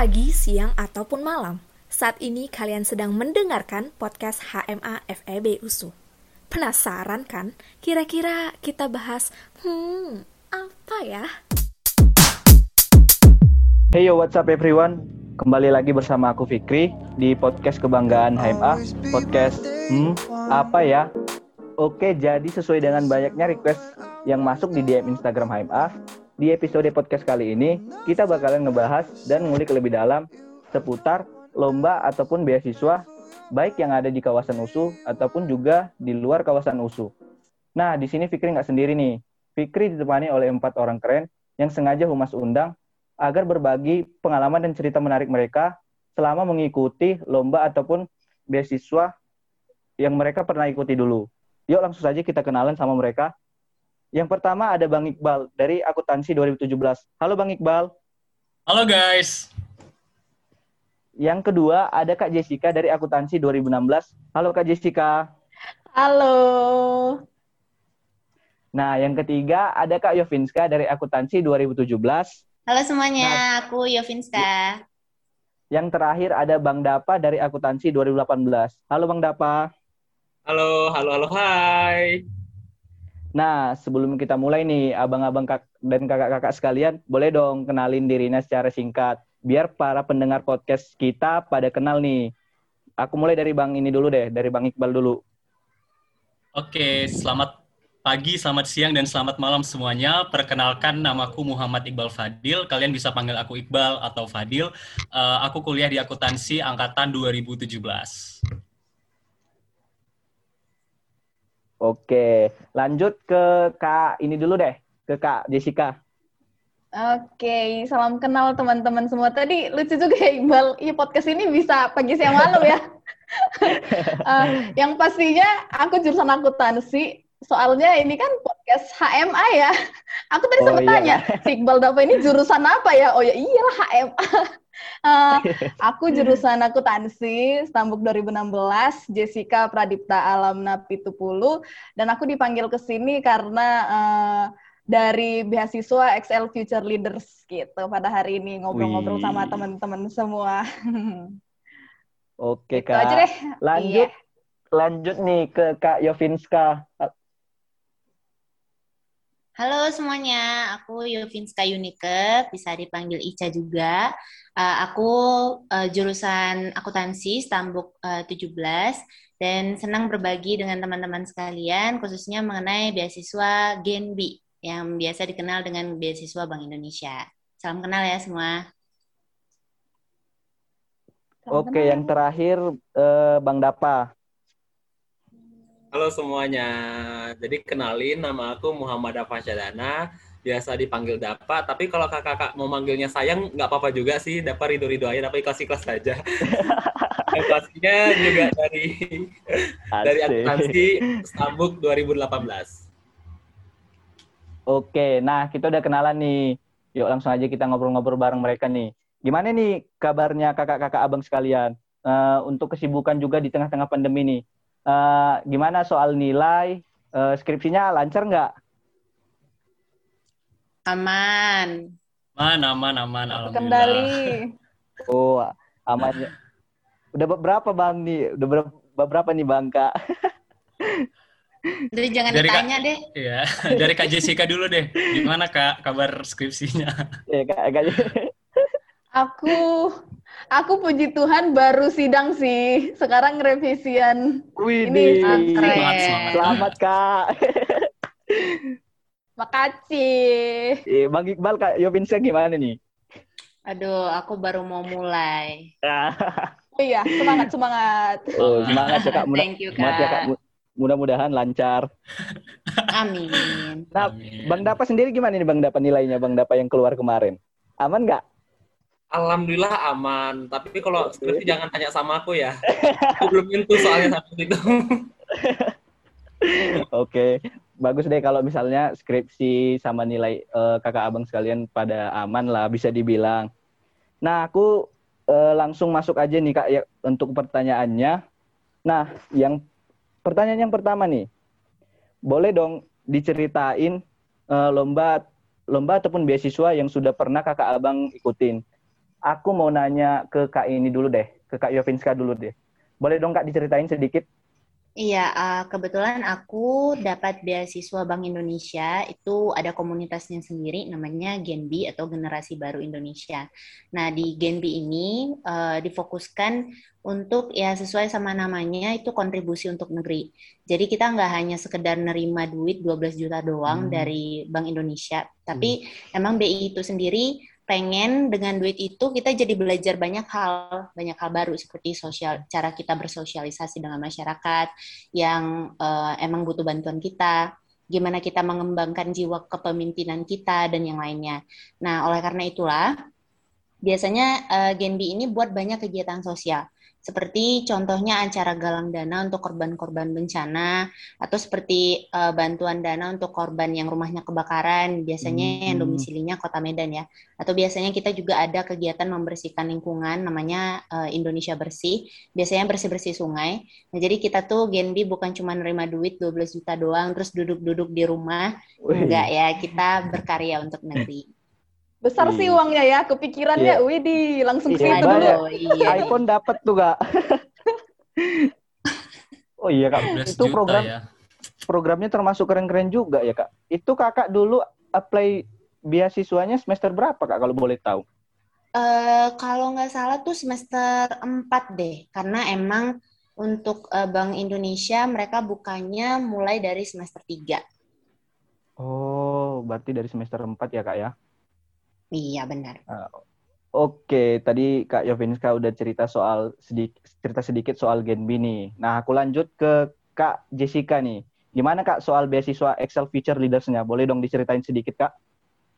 pagi, siang, ataupun malam. Saat ini kalian sedang mendengarkan podcast HMA FEB USU. Penasaran kan? Kira-kira kita bahas, hmm, apa ya? Hey yo, what's up everyone? Kembali lagi bersama aku Fikri di podcast kebanggaan HMA. Podcast, hmm, apa ya? Oke, jadi sesuai dengan banyaknya request yang masuk di DM Instagram HMA, di episode podcast kali ini, kita bakalan ngebahas dan ngulik lebih dalam seputar lomba ataupun beasiswa, baik yang ada di kawasan USU ataupun juga di luar kawasan USU. Nah, di sini Fikri nggak sendiri nih. Fikri ditemani oleh empat orang keren yang sengaja Humas undang agar berbagi pengalaman dan cerita menarik mereka selama mengikuti lomba ataupun beasiswa yang mereka pernah ikuti dulu. Yuk langsung saja kita kenalan sama mereka. Yang pertama ada Bang Iqbal dari Akuntansi 2017. Halo Bang Iqbal. Halo guys. Yang kedua ada Kak Jessica dari Akuntansi 2016. Halo Kak Jessica. Halo. Nah, yang ketiga ada Kak Yovinska dari Akuntansi 2017. Halo semuanya, nah, aku Yovinska. Yang terakhir ada Bang Dapa dari Akuntansi 2018. Halo Bang Dapa. Halo, halo, halo, hai. Nah, sebelum kita mulai nih, abang-abang dan kakak-kakak sekalian, boleh dong kenalin dirinya secara singkat. Biar para pendengar podcast kita pada kenal nih. Aku mulai dari Bang ini dulu deh, dari Bang Iqbal dulu. Oke, selamat pagi, selamat siang, dan selamat malam semuanya. Perkenalkan, namaku Muhammad Iqbal Fadil. Kalian bisa panggil aku Iqbal atau Fadil. Uh, aku kuliah di akuntansi angkatan 2017. Oke, lanjut ke Kak ini dulu deh, ke Kak Jessica. Oke, salam kenal teman-teman semua. Tadi lucu juga ya Iqbal, iya podcast ini bisa pagi siang malam ya. uh, yang pastinya aku jurusan akuntansi, soalnya ini kan podcast HMA ya. Aku tadi oh, sempat iya. tanya, Iqbal Dava ini jurusan apa ya? Oh ya iyalah HMA. Uh, aku jurusan akuntansi Stambuk 2016, Jessica Pradipta Alamna Pitupulu, dan aku dipanggil ke sini karena uh, dari beasiswa XL Future Leaders gitu pada hari ini ngobrol-ngobrol sama teman-teman semua. Oke gitu kak. Aja deh. Lanjut, iya. lanjut nih ke Kak Yovinska. Halo semuanya, aku Yovinska Yunike, bisa dipanggil Ica juga. Uh, aku uh, jurusan akuntansi Stambuk uh, 17 dan senang berbagi dengan teman-teman sekalian khususnya mengenai beasiswa Genbi yang biasa dikenal dengan beasiswa Bank Indonesia. Salam kenal ya semua. Oke, yang terakhir uh, Bang Dapa. Halo semuanya. Jadi kenalin nama aku Muhammad Syadana, biasa dipanggil Dapa, tapi kalau kakak-kakak mau manggilnya sayang nggak apa-apa juga sih, Dapa ridho-ridho aja, tapi ikhlas-ikhlas saja. Pastinya juga dari Asik. dari akuntansi Stambuk 2018. Oke, nah kita udah kenalan nih. Yuk langsung aja kita ngobrol-ngobrol bareng mereka nih. Gimana nih kabarnya kakak-kakak abang sekalian? Uh, untuk kesibukan juga di tengah-tengah pandemi nih uh, gimana soal nilai? Uh, skripsinya lancar nggak? Aman. Aman, aman, aman. Kendali. Oh, aman. Udah berapa bang nih? Udah berapa, berapa nih bang kak? Dari jangan dari ditanya kak, deh. Iya, dari Kak Jessica dulu deh. Gimana Kak kabar skripsinya? Iya, Kak, Kak. Aku aku puji Tuhan baru sidang sih. Sekarang revisian. Wih, ini selamat, selamat Kak. Makasih. Eh, Bang Iqbal Kak Yovinsa gimana nih? Aduh, aku baru mau mulai. oh iya, semangat semangat. Oh, semangat ya Kak. Mudah, Thank you Kak. Semangat ya, Kak. Mudah-mudahan lancar. Amin. Nah, Amin. Bang Dapa sendiri gimana nih Bang Dapa nilainya Bang Dapa yang keluar kemarin? Aman nggak? Alhamdulillah aman. Tapi kalau skripsi jangan tanya sama aku ya. aku belum nyentuh soalnya sampai itu. Oke, bagus deh kalau misalnya skripsi sama nilai uh, kakak abang sekalian pada aman lah bisa dibilang. Nah, aku uh, langsung masuk aja nih kak ya untuk pertanyaannya. Nah, yang pertanyaan yang pertama nih, boleh dong diceritain uh, lomba lomba ataupun beasiswa yang sudah pernah kakak abang ikutin aku mau nanya ke Kak ini dulu deh, ke Kak Yovinska dulu deh. Boleh dong Kak diceritain sedikit? Iya, uh, kebetulan aku dapat beasiswa Bank Indonesia, itu ada komunitasnya sendiri namanya Genbi atau Generasi Baru Indonesia. Nah, di Genbi ini uh, difokuskan untuk ya sesuai sama namanya itu kontribusi untuk negeri. Jadi kita nggak hanya sekedar nerima duit 12 juta doang hmm. dari Bank Indonesia, tapi hmm. emang BI itu sendiri pengen dengan duit itu kita jadi belajar banyak hal, banyak hal baru seperti sosial, cara kita bersosialisasi dengan masyarakat yang uh, emang butuh bantuan kita, gimana kita mengembangkan jiwa kepemimpinan kita dan yang lainnya. Nah, oleh karena itulah biasanya uh, Genbi ini buat banyak kegiatan sosial seperti contohnya acara galang dana untuk korban-korban bencana atau seperti uh, bantuan dana untuk korban yang rumahnya kebakaran biasanya hmm. yang domisilinya kota Medan ya. Atau biasanya kita juga ada kegiatan membersihkan lingkungan namanya uh, Indonesia Bersih. Biasanya bersih-bersih sungai. Nah jadi kita tuh Genbi bukan cuma nerima duit 12 juta doang terus duduk-duduk di rumah. Wih. enggak ya kita berkarya untuk negeri Besar sih iya. uangnya ya, kepikirannya, yeah. widih, langsung ke situ dulu. Oh, iya. iPhone dapat tuh, Kak. oh iya, Kak. Itu program ya. programnya termasuk keren-keren juga ya, Kak. Itu Kakak dulu apply beasiswanya semester berapa, Kak, kalau boleh tahu? Uh, kalau nggak salah tuh semester 4 deh, karena emang untuk uh, Bank Indonesia mereka bukannya mulai dari semester 3. Oh, berarti dari semester 4 ya, Kak ya? Iya benar. Uh, Oke, tadi Kak Yovinska udah cerita soal sedikit cerita sedikit soal Genbi nih. Nah, aku lanjut ke Kak Jessica nih. Gimana Kak soal beasiswa Excel Future Leaders-nya? Boleh dong diceritain sedikit Kak?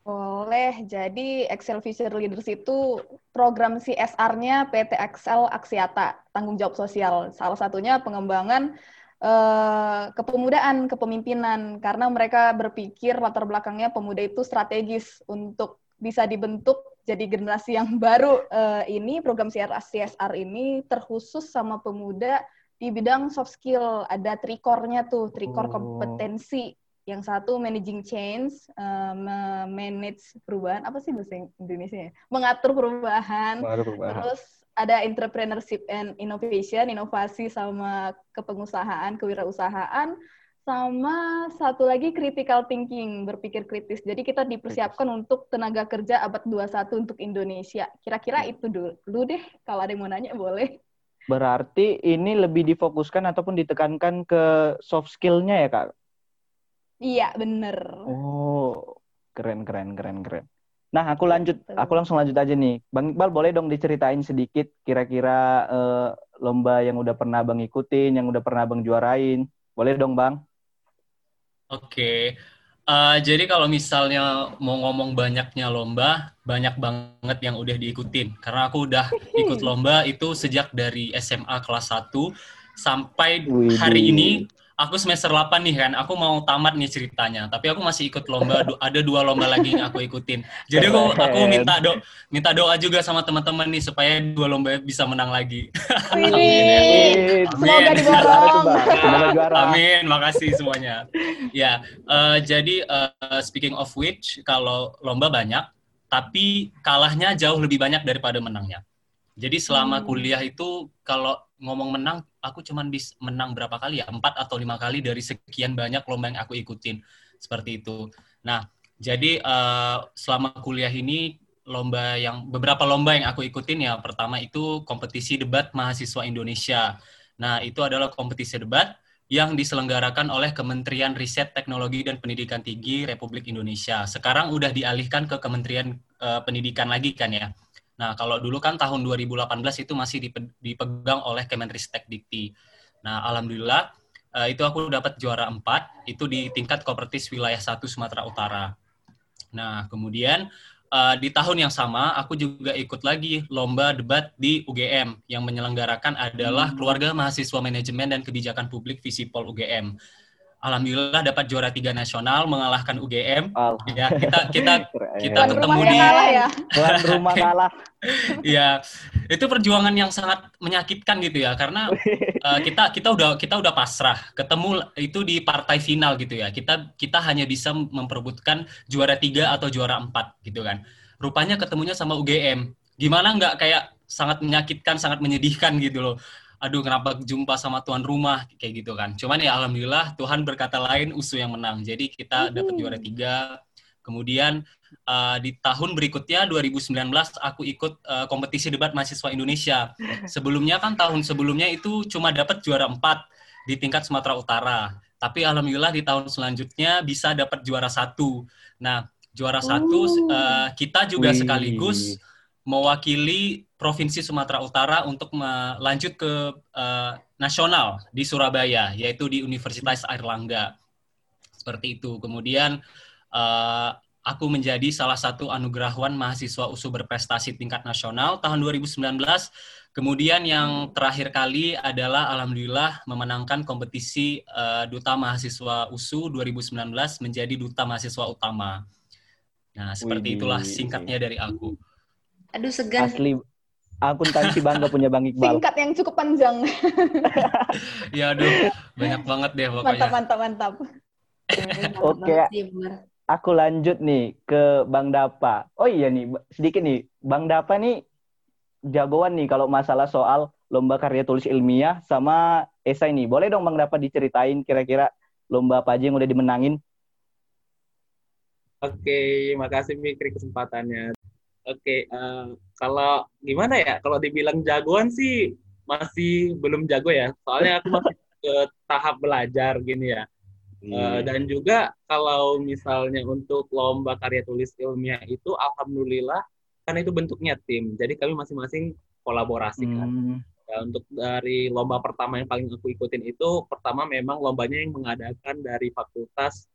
Boleh. Jadi Excel Future Leaders itu program CSR-nya PT Excel Aksiata, tanggung jawab sosial. Salah satunya pengembangan uh, kepemudaan, kepemimpinan karena mereka berpikir latar belakangnya pemuda itu strategis untuk bisa dibentuk jadi generasi yang baru uh, ini program CSR ini terkhusus sama pemuda di bidang soft skill ada trikornya tuh trikor oh. kompetensi yang satu managing change, uh, manage perubahan apa sih bahasa Indonesia? Mengatur perubahan. Mengatur perubahan. Terus ada entrepreneurship and innovation, inovasi sama kepengusahaan, kewirausahaan sama satu lagi critical thinking, berpikir kritis. Jadi kita dipersiapkan untuk tenaga kerja abad 21 untuk Indonesia. Kira-kira itu dulu deh, kalau ada yang mau nanya boleh. Berarti ini lebih difokuskan ataupun ditekankan ke soft skill-nya ya, Kak? Iya, bener. Oh, keren, keren, keren, keren. Nah, aku lanjut, aku langsung lanjut aja nih. Bang Iqbal, boleh dong diceritain sedikit kira-kira uh, lomba yang udah pernah Bang ikutin, yang udah pernah Bang juarain. Boleh dong, Bang? Oke, uh, jadi kalau misalnya mau ngomong banyaknya lomba, banyak banget yang udah diikutin. Karena aku udah ikut lomba itu sejak dari SMA kelas 1 sampai hari ini aku semester 8 nih kan, aku mau tamat nih ceritanya, tapi aku masih ikut lomba, ada dua lomba lagi yang aku ikutin. Jadi aku aku minta do minta doa juga sama teman-teman nih supaya dua lomba bisa menang lagi. Amin. Semoga diborong. Amin, makasih semuanya. Ya, uh, jadi uh, speaking of which, kalau lomba banyak, tapi kalahnya jauh lebih banyak daripada menangnya. Jadi selama hmm. kuliah itu kalau ngomong menang, aku cuman bisa menang berapa kali ya? Empat atau lima kali dari sekian banyak lomba yang aku ikutin. Seperti itu. Nah, jadi uh, selama kuliah ini lomba yang beberapa lomba yang aku ikutin ya pertama itu kompetisi debat mahasiswa Indonesia. Nah, itu adalah kompetisi debat yang diselenggarakan oleh Kementerian Riset Teknologi dan Pendidikan Tinggi Republik Indonesia. Sekarang udah dialihkan ke Kementerian uh, Pendidikan lagi kan ya. Nah, kalau dulu kan tahun 2018 itu masih dipegang oleh Kemenristek Dikti. Nah, alhamdulillah uh, itu aku dapat juara 4 itu di tingkat kooperatif wilayah 1 Sumatera Utara. Nah, kemudian uh, di tahun yang sama aku juga ikut lagi lomba debat di UGM yang menyelenggarakan adalah hmm. Keluarga Mahasiswa Manajemen dan Kebijakan Publik Visipol UGM alhamdulillah dapat juara tiga nasional mengalahkan UGM. Ya kita kita kita Tuan ketemu di ya. Tuan rumah kalah. ya itu perjuangan yang sangat menyakitkan gitu ya karena uh, kita kita udah kita udah pasrah ketemu itu di partai final gitu ya kita kita hanya bisa memperebutkan juara tiga atau juara empat gitu kan rupanya ketemunya sama UGM gimana nggak kayak sangat menyakitkan, sangat menyedihkan gitu loh. Aduh, kenapa jumpa sama tuan rumah kayak gitu kan? Cuman ya alhamdulillah Tuhan berkata lain, USU yang menang. Jadi kita dapat juara tiga. Kemudian uh, di tahun berikutnya 2019 aku ikut uh, kompetisi debat mahasiswa Indonesia. Sebelumnya kan tahun sebelumnya itu cuma dapat juara empat di tingkat Sumatera Utara. Tapi alhamdulillah di tahun selanjutnya bisa dapat juara satu. Nah, juara satu uh, kita juga Wih. sekaligus mewakili Provinsi Sumatera Utara untuk melanjut ke uh, nasional di Surabaya, yaitu di Universitas Airlangga. Seperti itu. Kemudian uh, aku menjadi salah satu anugerahwan mahasiswa USU berprestasi tingkat nasional tahun 2019. Kemudian yang terakhir kali adalah alhamdulillah memenangkan kompetisi uh, duta mahasiswa USU 2019 menjadi duta mahasiswa utama. Nah, seperti itulah singkatnya dari aku. Aduh segan. Asli akuntansi bangga punya Bang Iqbal. Singkat yang cukup panjang. ya aduh, banyak banget deh pokoknya. Mantap, mantap, mantap. Oke, aku lanjut nih ke Bang Dapa. Oh iya nih, sedikit nih. Bang Dapa nih jagoan nih kalau masalah soal lomba karya tulis ilmiah sama esai nih. Boleh dong Bang Dapa diceritain kira-kira lomba apa aja yang udah dimenangin? Oke, makasih Mikri kesempatannya. Oke, uh, kalau gimana ya? Kalau dibilang jagoan sih masih belum jago ya. Soalnya aku masih ke tahap belajar gini ya. Uh, dan juga kalau misalnya untuk lomba karya tulis ilmiah itu, alhamdulillah kan itu bentuknya tim. Jadi kami masing-masing kolaborasi kan. Hmm. Ya, untuk dari lomba pertama yang paling aku ikutin itu, pertama memang lombanya yang mengadakan dari fakultas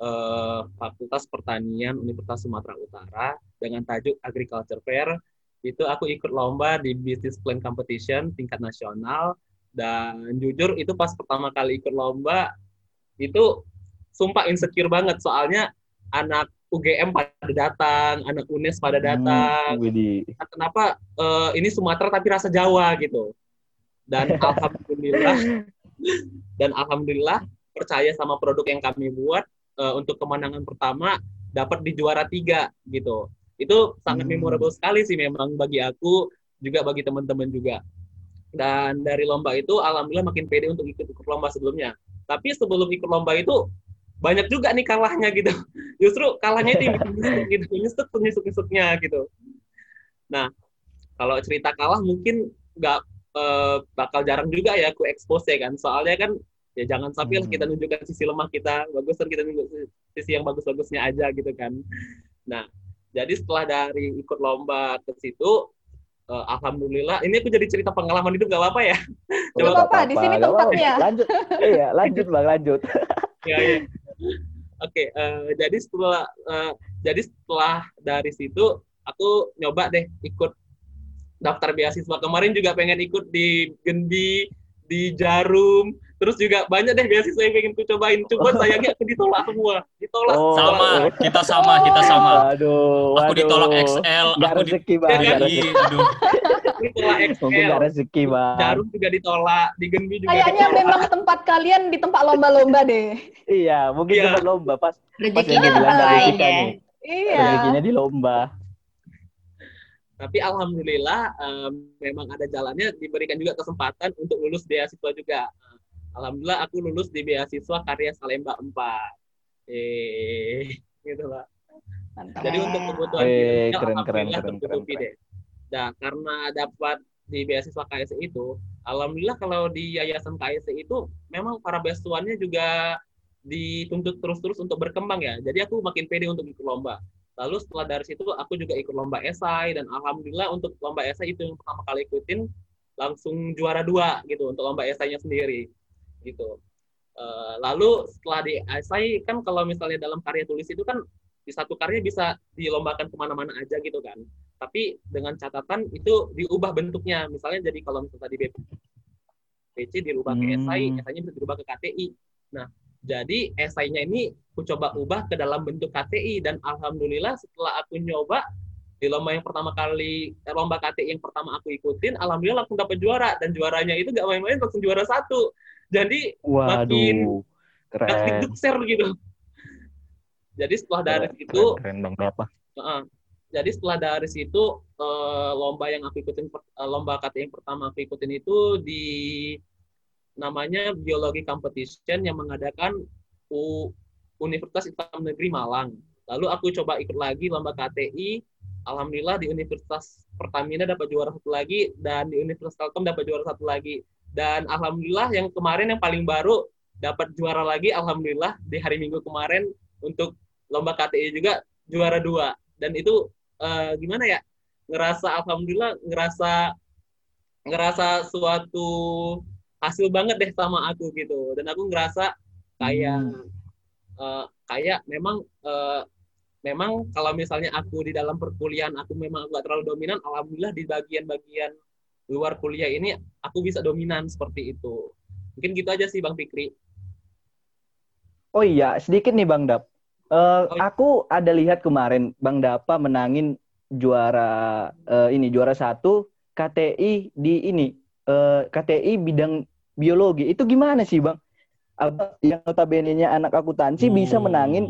uh, Fakultas Pertanian Universitas Sumatera Utara dengan tajuk Agriculture Fair. Itu aku ikut lomba di Business Plan Competition tingkat nasional dan jujur itu pas pertama kali ikut lomba itu sumpah insecure banget soalnya anak UGM pada datang, anak UNES pada datang. Hmm, nah, kenapa uh, ini Sumatera tapi rasa Jawa gitu? Dan alhamdulillah dan alhamdulillah percaya sama produk yang kami buat uh, untuk kemenangan pertama dapat di juara tiga gitu. Itu sangat hmm. memorable sekali sih memang bagi aku juga bagi teman-teman juga. Dan dari lomba itu alhamdulillah makin pede untuk ikut ikut lomba sebelumnya. Tapi sebelum ikut lomba itu banyak juga nih kalahnya gitu. Justru kalahnya itu gitu, nyesek nyesek nyeseknya gitu. Nah, kalau cerita kalah mungkin nggak uh, bakal jarang juga ya aku expose ya kan. Soalnya kan ya jangan sampai hmm. kita nunjukkan sisi lemah kita, bagusan kita nunjuk sisi yang bagus-bagusnya aja gitu kan. Nah, jadi setelah dari ikut lomba ke situ, uh, alhamdulillah ini aku jadi cerita pengalaman hidup gak apa-apa ya. Coba apa, apa, di sini tempatnya. Lanjut, iya lanjut bang, lanjut. ya, ya. Oke, okay, uh, jadi setelah uh, jadi setelah dari situ aku nyoba deh ikut daftar beasiswa kemarin juga pengen ikut di Gendi, di Jarum, terus juga banyak deh beasiswa yang pengen ku cobain. Coba sayangnya aku ditolak semua, ditolak. Oh, sama, kita sama, kita sama. Aduh, aku ditolak XL, gak aku rezeki bang, gak rezeki. Aduh. ditolak XL. Mungkin gak rezeki bang. Jarum juga ditolak, di Gendi juga Kayaknya ditolak. memang tempat kalian di tempat lomba-lomba deh. Iya, mungkin Iya. tempat lomba pas. Rezekinya dibilang tempat lain ya. Iya. Rezekinya di lomba. Tapi alhamdulillah em, memang ada jalannya diberikan juga kesempatan untuk lulus beasiswa juga. Alhamdulillah aku lulus di beasiswa karya Salemba 4. Eh, gitu lah. Mantap. Jadi untuk kebutuhan Eh, finansial, keren, keren, alhamdulillah keren, tercukupi keren, deh. Nah, karena dapat di beasiswa KSI itu, alhamdulillah kalau di yayasan KSI itu memang para beasiswanya juga dituntut terus-terus untuk berkembang ya. Jadi aku makin pede untuk ikut lomba. Lalu setelah dari situ aku juga ikut lomba esai dan alhamdulillah untuk lomba esai itu yang pertama kali ikutin langsung juara dua gitu untuk lomba esainya sendiri gitu. Eh, lalu setelah di esai kan kalau misalnya dalam karya tulis itu kan di satu karya bisa dilombakan ke mana-mana aja gitu kan. Tapi dengan catatan itu diubah bentuknya. Misalnya jadi kalau misalnya di BPC dirubah ke Hmm. esai, esainya bisa dirubah ke KTI. Nah, jadi esainya ini aku coba ubah ke dalam bentuk KTI dan alhamdulillah setelah aku nyoba di lomba yang pertama kali eh, lomba KTI yang pertama aku ikutin, alhamdulillah langsung dapat juara dan juaranya itu gak main-main langsung juara satu. Jadi Waduh, gak keren. dukser gitu. Jadi setelah dari Keren, situ keren, keren berapa? Heeh. jadi setelah dari situ uh, lomba yang aku ikutin uh, lomba KT yang pertama aku ikutin itu di namanya biologi competition yang mengadakan U, Universitas Islam Negeri Malang. Lalu aku coba ikut lagi lomba KTI. Alhamdulillah di Universitas Pertamina dapat juara satu lagi dan di Universitas Telkom dapat juara satu lagi. Dan alhamdulillah yang kemarin yang paling baru dapat juara lagi alhamdulillah di hari Minggu kemarin untuk lomba KTI juga juara dua. Dan itu uh, gimana ya ngerasa alhamdulillah ngerasa ngerasa suatu hasil banget deh sama aku gitu dan aku ngerasa kayak hmm. uh, kayak memang uh, memang kalau misalnya aku di dalam perkuliahan aku memang nggak terlalu dominan alhamdulillah di bagian-bagian luar kuliah ini aku bisa dominan seperti itu. Mungkin gitu aja sih bang Fikri. Oh iya sedikit nih bang Dap. Uh, oh, aku ada lihat kemarin Bang Dapa menangin juara uh, ini juara satu KTI di ini uh, eh, KTI bidang biologi. Itu gimana sih Bang? Apa yang notabene-nya anak akuntansi oh. bisa menangin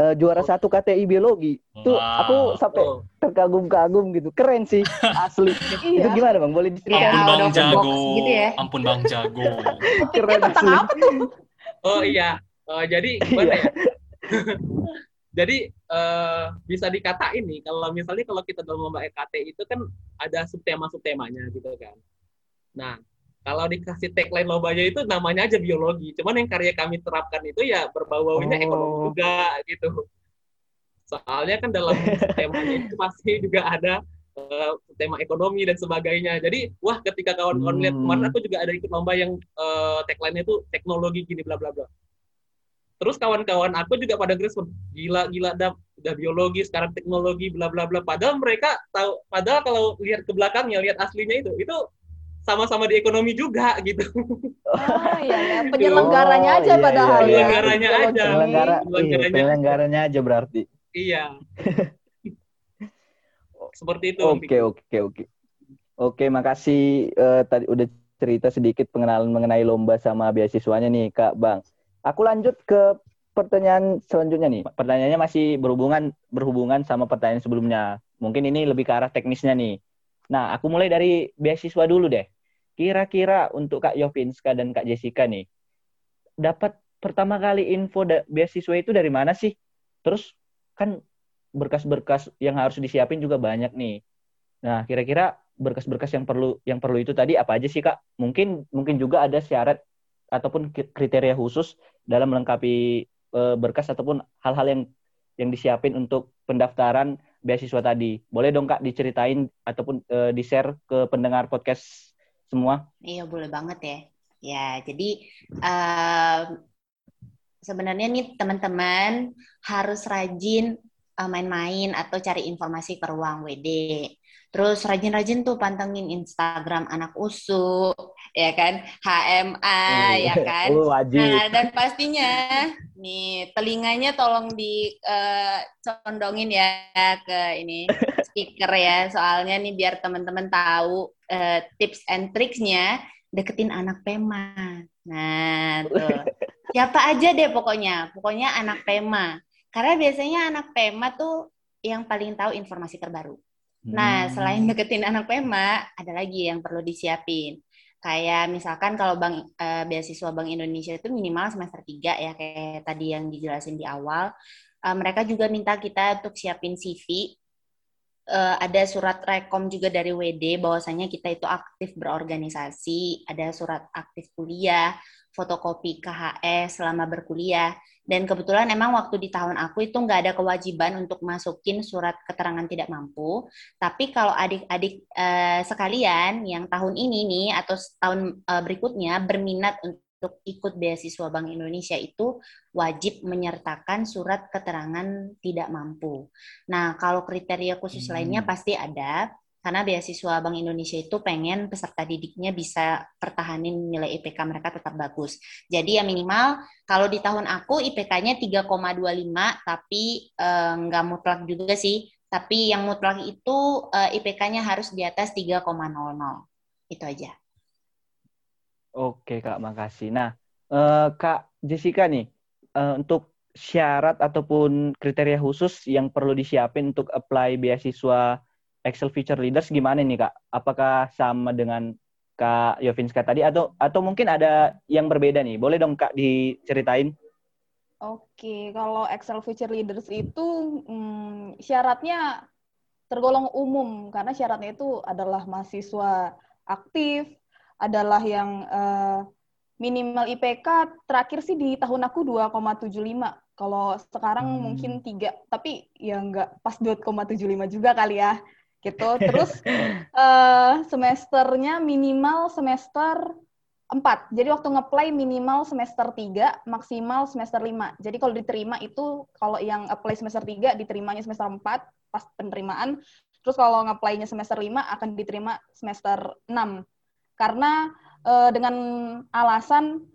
uh, juara satu KTI biologi. Itu aku sampai oh. terkagum-kagum gitu. Keren sih asli. itu iya. gimana Bang? Boleh diceritain? Ampun Bang Jago. Gitu ya? Ampun Bang Jago. Keren tentang asli. apa tuh? Oh iya. Uh, jadi gimana ya? Jadi uh, bisa dikatain nih kalau misalnya kalau kita dalam lomba EKT itu kan ada subtema subtemanya gitu kan. Nah kalau dikasih tagline lombanya itu namanya aja biologi. Cuman yang karya kami terapkan itu ya berbau-baunya oh. ekonomi juga gitu. Soalnya kan dalam temanya itu pasti juga ada uh, tema ekonomi dan sebagainya. Jadi wah ketika kawan-kawan hmm. lihat kemarin aku juga ada ikut lomba yang uh, tagline itu teknologi gini bla bla bla Terus kawan-kawan aku juga pada ngerespon, gila gila dah udah biologi sekarang teknologi bla bla bla. Padahal mereka tahu padahal kalau lihat ke belakangnya, lihat aslinya itu, itu sama-sama di ekonomi juga gitu. Oh iya ya, penyelenggaranya oh, aja iya, padahal iya, iya. Penyelenggaranya ya. aja. Penyelenggara, penyelenggaranya, iya, penyelenggaranya aja berarti. Iya. Seperti itu. Oke, oke, oke. Oke, makasih uh, tadi udah cerita sedikit pengenalan mengenai lomba sama beasiswanya nih, Kak Bang. Aku lanjut ke pertanyaan selanjutnya nih. Pertanyaannya masih berhubungan berhubungan sama pertanyaan sebelumnya. Mungkin ini lebih ke arah teknisnya nih. Nah, aku mulai dari beasiswa dulu deh. Kira-kira untuk Kak Yovinska dan Kak Jessica nih, dapat pertama kali info beasiswa itu dari mana sih? Terus kan berkas-berkas yang harus disiapin juga banyak nih. Nah, kira-kira berkas-berkas yang perlu yang perlu itu tadi apa aja sih Kak? Mungkin mungkin juga ada syarat ataupun kriteria khusus dalam melengkapi uh, berkas ataupun hal-hal yang yang disiapin untuk pendaftaran beasiswa tadi. Boleh dong Kak diceritain ataupun uh, di-share ke pendengar podcast semua? Iya, boleh banget ya. Ya, jadi uh, sebenarnya nih teman-teman harus rajin main-main atau cari informasi ke ruang WD. Terus rajin-rajin tuh pantengin Instagram anak usu, ya kan, HMA, oh, ya kan. Oh, wajib. Nah, dan pastinya nih telinganya tolong dicondongin uh, ya ke ini speaker ya, soalnya nih biar teman-teman tahu uh, tips and tricksnya deketin anak Pema. Nah, tuh. Siapa aja deh pokoknya, pokoknya anak Pema. Karena biasanya anak Pema tuh yang paling tahu informasi terbaru. Nah, selain hmm. deketin anak PEMA, ada lagi yang perlu disiapin. Kayak misalkan kalau bank uh, beasiswa Bank Indonesia itu minimal semester 3 ya kayak tadi yang dijelasin di awal. Uh, mereka juga minta kita untuk siapin CV. Uh, ada surat rekom juga dari WD bahwasanya kita itu aktif berorganisasi, ada surat aktif kuliah, fotokopi KHS selama berkuliah. Dan kebetulan emang waktu di tahun aku itu nggak ada kewajiban untuk masukin surat keterangan tidak mampu. Tapi kalau adik-adik eh, sekalian yang tahun ini nih atau tahun eh, berikutnya berminat untuk ikut beasiswa Bank Indonesia itu wajib menyertakan surat keterangan tidak mampu. Nah, kalau kriteria khusus hmm. lainnya pasti ada karena beasiswa Bank Indonesia itu pengen peserta didiknya bisa pertahanin nilai IPK mereka tetap bagus. Jadi ya minimal kalau di tahun aku IPK-nya 3,25 tapi eh, nggak mutlak juga sih. Tapi yang mutlak itu eh, IPK-nya harus di atas 3,00. Itu aja. Oke Kak, makasih. Nah, eh, Kak Jessica nih, eh, untuk syarat ataupun kriteria khusus yang perlu disiapin untuk apply beasiswa Excel Future Leaders gimana nih kak? Apakah sama dengan Kak Yovinska tadi atau atau mungkin ada yang berbeda nih? Boleh dong kak diceritain? Oke, kalau Excel Future Leaders itu hmm, syaratnya tergolong umum karena syaratnya itu adalah mahasiswa aktif, adalah yang uh, minimal IPK terakhir sih di tahun aku 2,75. Kalau sekarang hmm. mungkin tiga, tapi ya nggak pas 2,75 juga kali ya. Gitu. Terus uh, semesternya minimal semester 4. Jadi waktu ngeplay minimal semester 3, maksimal semester 5. Jadi kalau diterima itu kalau yang apply semester 3 diterimanya semester 4 pas penerimaan. Terus kalau ngeplaynya semester 5 akan diterima semester 6. Karena uh, dengan alasan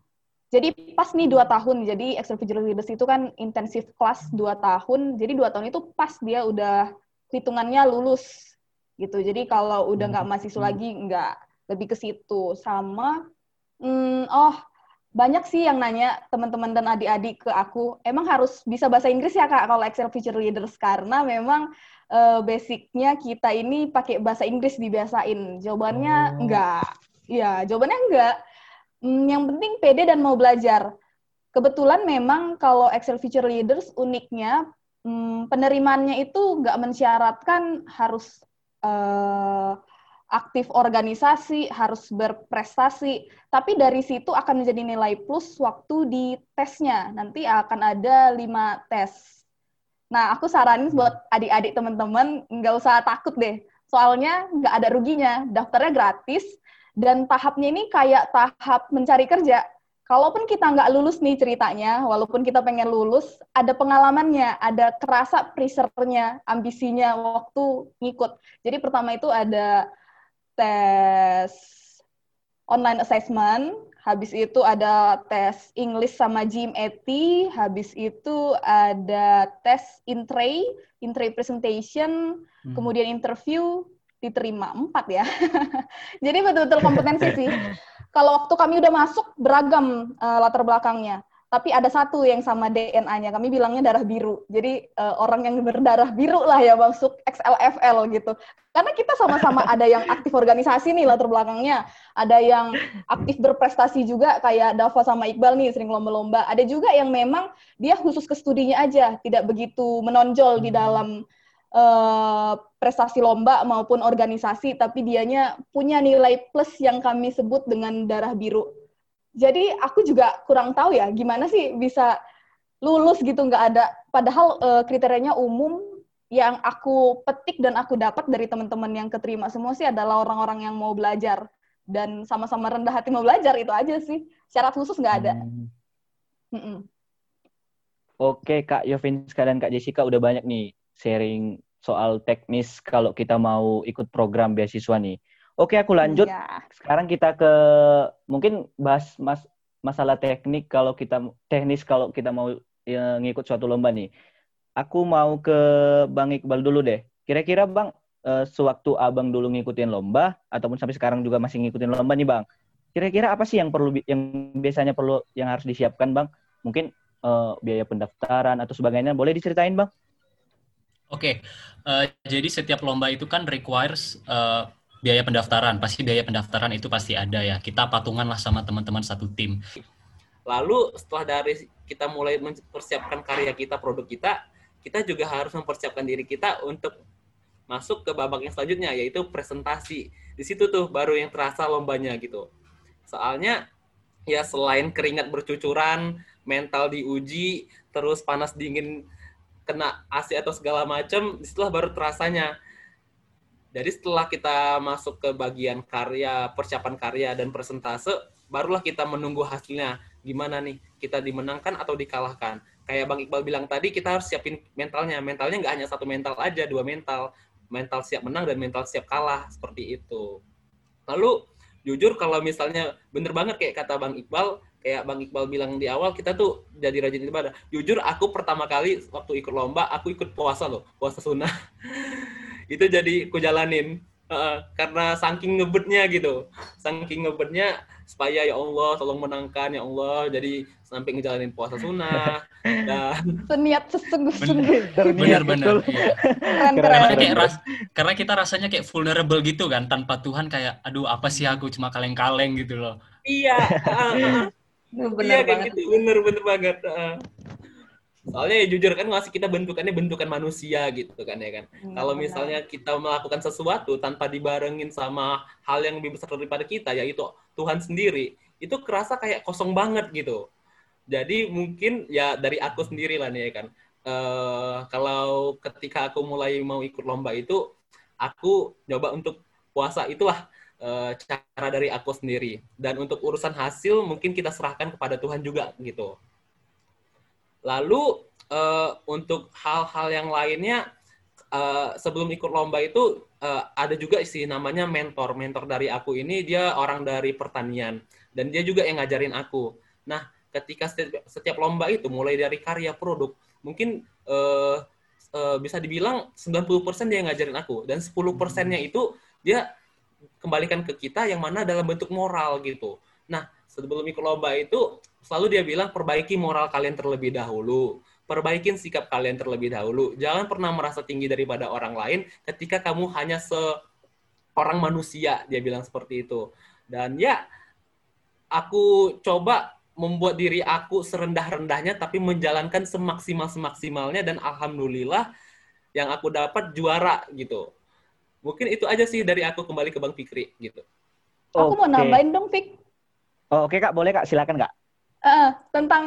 jadi pas nih dua tahun, jadi Visual Leaders itu kan intensif kelas dua tahun, jadi dua tahun itu pas dia udah hitungannya lulus gitu. Jadi kalau udah nggak mahasiswa lagi nggak lebih ke situ. Sama Hmm, oh, banyak sih yang nanya teman-teman dan adik-adik ke aku, emang harus bisa bahasa Inggris ya kak kalau Excel Future Leaders karena memang uh, basicnya kita ini pakai bahasa Inggris dibiasain. Jawabannya oh. enggak. Ya, jawabannya enggak. Hmm, yang penting pede dan mau belajar. Kebetulan memang kalau Excel Future Leaders uniknya hmm, penerimaannya itu enggak mensyaratkan harus uh, aktif organisasi, harus berprestasi, tapi dari situ akan menjadi nilai plus waktu di tesnya. Nanti akan ada lima tes. Nah, aku saranin buat adik-adik teman-teman nggak usah takut deh, soalnya nggak ada ruginya, daftarnya gratis, dan tahapnya ini kayak tahap mencari kerja. Kalaupun kita nggak lulus nih ceritanya, walaupun kita pengen lulus, ada pengalamannya, ada kerasa pressure-nya, ambisinya waktu ngikut. Jadi pertama itu ada tes online assessment, habis itu ada tes English sama GMAT, habis itu ada tes intray, intray presentation, hmm. kemudian interview, diterima empat ya. Jadi betul-betul kompetensi sih. Kalau waktu kami udah masuk beragam uh, latar belakangnya tapi ada satu yang sama DNA-nya. Kami bilangnya darah biru. Jadi uh, orang yang berdarah biru lah ya masuk XLFL gitu. Karena kita sama-sama ada yang aktif organisasi nih latar belakangnya. Ada yang aktif berprestasi juga kayak Dava sama Iqbal nih sering lomba-lomba. Ada juga yang memang dia khusus ke studinya aja, tidak begitu menonjol di dalam uh, prestasi lomba maupun organisasi, tapi dianya punya nilai plus yang kami sebut dengan darah biru. Jadi aku juga kurang tahu ya gimana sih bisa lulus gitu nggak ada. Padahal uh, kriterianya umum yang aku petik dan aku dapat dari teman-teman yang keterima semua sih adalah orang-orang yang mau belajar. Dan sama-sama rendah hati mau belajar itu aja sih. Syarat khusus nggak ada. Hmm. Oke Kak Yovinska dan Kak Jessica udah banyak nih sharing soal teknis kalau kita mau ikut program beasiswa nih. Oke, aku lanjut. Ya. Sekarang kita ke mungkin bahas mas masalah teknik kalau kita teknis kalau kita mau ya, ngikut suatu lomba nih. Aku mau ke Bang Iqbal dulu deh. Kira-kira Bang uh, sewaktu Abang dulu ngikutin lomba ataupun sampai sekarang juga masih ngikutin lomba nih Bang. Kira-kira apa sih yang perlu yang biasanya perlu yang harus disiapkan Bang? Mungkin uh, biaya pendaftaran atau sebagainya boleh diceritain Bang? Oke, okay. uh, jadi setiap lomba itu kan requires uh, biaya pendaftaran. Pasti biaya pendaftaran itu pasti ada ya. Kita patungan lah sama teman-teman satu tim. Lalu setelah dari kita mulai mempersiapkan karya kita produk kita kita juga harus mempersiapkan diri kita untuk masuk ke babak yang selanjutnya yaitu presentasi. Di situ tuh baru yang terasa lombanya gitu. Soalnya ya selain keringat bercucuran mental diuji terus panas dingin kena AC atau segala macam di situlah baru terasanya jadi setelah kita masuk ke bagian karya, persiapan karya dan persentase, barulah kita menunggu hasilnya. Gimana nih, kita dimenangkan atau dikalahkan. Kayak Bang Iqbal bilang tadi, kita harus siapin mentalnya. Mentalnya nggak hanya satu mental aja, dua mental. Mental siap menang dan mental siap kalah, seperti itu. Lalu, jujur kalau misalnya bener banget kayak kata Bang Iqbal, kayak Bang Iqbal bilang di awal, kita tuh jadi rajin ibadah. Jujur, aku pertama kali waktu ikut lomba, aku ikut puasa loh, puasa sunnah. itu jadi aku jalanin Uh, karena saking ngebetnya gitu, saking ngebetnya supaya ya Allah tolong menangkan ya Allah jadi sampai ngejalanin puasa sunnah dan seniat sesungguh-sungguh benar-benar iya. keren, karena keren. kayak ras, karena kita rasanya kayak vulnerable gitu kan tanpa Tuhan kayak aduh apa sih aku cuma kaleng-kaleng gitu loh iya uh, benar iya, banget gitu bener bener banget uh. Soalnya ya jujur kan masih kita bentukannya bentukan manusia gitu kan ya kan. Hmm, Kalau misalnya kita melakukan sesuatu tanpa dibarengin sama hal yang lebih besar daripada kita yaitu Tuhan sendiri, itu kerasa kayak kosong banget gitu. Jadi mungkin ya dari aku sendiri lah nih ya kan. Eh kalau ketika aku mulai mau ikut lomba itu, aku coba untuk puasa itulah eh, cara dari aku sendiri. Dan untuk urusan hasil mungkin kita serahkan kepada Tuhan juga gitu. Lalu eh, untuk hal-hal yang lainnya eh, sebelum ikut lomba itu eh, ada juga sih namanya mentor. Mentor dari aku ini dia orang dari pertanian dan dia juga yang ngajarin aku. Nah, ketika setiap, setiap lomba itu mulai dari karya produk, mungkin bisa dibilang 90% dia yang ngajarin aku dan 10 persennya itu dia kembalikan ke kita yang mana dalam bentuk moral gitu. Nah, sebelum lomba itu selalu dia bilang perbaiki moral kalian terlebih dahulu. Perbaikin sikap kalian terlebih dahulu. Jangan pernah merasa tinggi daripada orang lain ketika kamu hanya seorang manusia, dia bilang seperti itu. Dan ya, aku coba membuat diri aku serendah-rendahnya tapi menjalankan semaksimal-semaksimalnya dan alhamdulillah yang aku dapat juara gitu. Mungkin itu aja sih dari aku kembali ke Bang Fikri gitu. Aku mau nambahin dong, Fik. Oh, Oke kak, boleh kak, silakan kak. Eh, tentang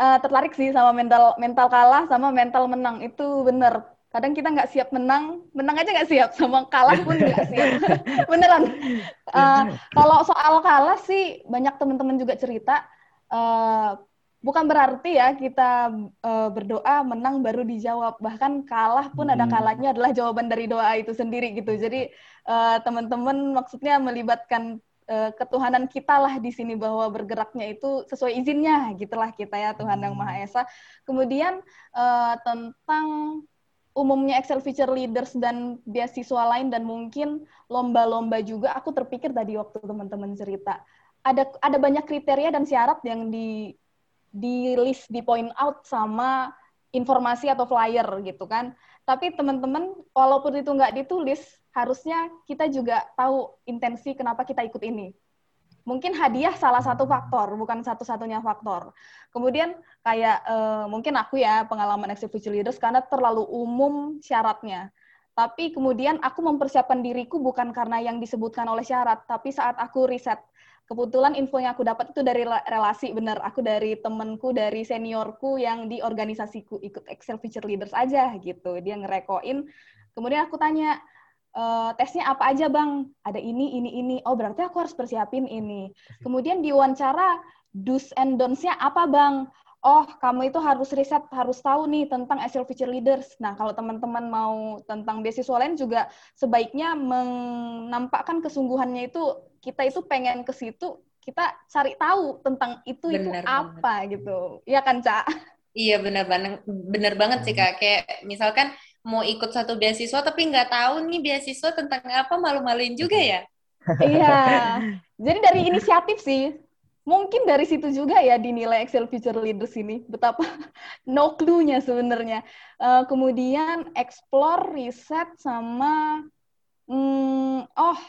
eh, tertarik sih sama mental mental kalah sama mental menang itu bener. Kadang kita nggak siap menang, menang aja nggak siap, sama kalah pun nggak siap. Beneran. Eh, kalau soal kalah sih banyak teman-teman juga cerita. eh, bukan berarti ya kita eh, berdoa menang baru dijawab. Bahkan kalah pun ada Hmm. kalanya adalah jawaban dari doa itu sendiri gitu. Jadi eh, teman-teman maksudnya melibatkan eh, ketuhanan kita lah di sini bahwa bergeraknya itu sesuai izinnya gitulah kita ya Tuhan yang Maha Esa. Kemudian eh, tentang umumnya Excel Feature Leaders dan beasiswa lain dan mungkin lomba-lomba juga aku terpikir tadi waktu teman-teman cerita ada ada banyak kriteria dan syarat yang di di list di point out sama informasi atau flyer gitu kan. Tapi teman-teman walaupun itu nggak ditulis, harusnya kita juga tahu intensi kenapa kita ikut ini. Mungkin hadiah salah satu faktor, bukan satu-satunya faktor. Kemudian kayak eh, mungkin aku ya pengalaman Executive Leaders karena terlalu umum syaratnya. Tapi kemudian aku mempersiapkan diriku bukan karena yang disebutkan oleh syarat, tapi saat aku riset kebetulan info yang aku dapat itu dari rela- relasi bener. Aku dari temenku dari seniorku yang di organisasiku ikut Excel Feature Leaders aja gitu. Dia ngerekoin. Kemudian aku tanya "Eh, tesnya apa aja bang? Ada ini ini ini. Oh berarti aku harus persiapin ini. Kemudian diwawancara do's and don'ts-nya apa bang? Oh kamu itu harus riset harus tahu nih tentang Excel Feature Leaders. Nah kalau teman-teman mau tentang beasiswa lain juga sebaiknya menampakkan kesungguhannya itu kita itu pengen ke situ kita cari tahu tentang itu itu Benar banget. apa gitu. Ya kan cak Iya benar banget. Benar banget sih kak. Kayak misalkan mau ikut satu beasiswa tapi nggak tahu nih beasiswa tentang apa malu-maluin juga ya. iya. Jadi dari inisiatif sih. Mungkin dari situ juga ya dinilai Excel Future Leaders ini. Betapa no clue-nya sebenarnya. Eh, kemudian explore riset sama hmm, oh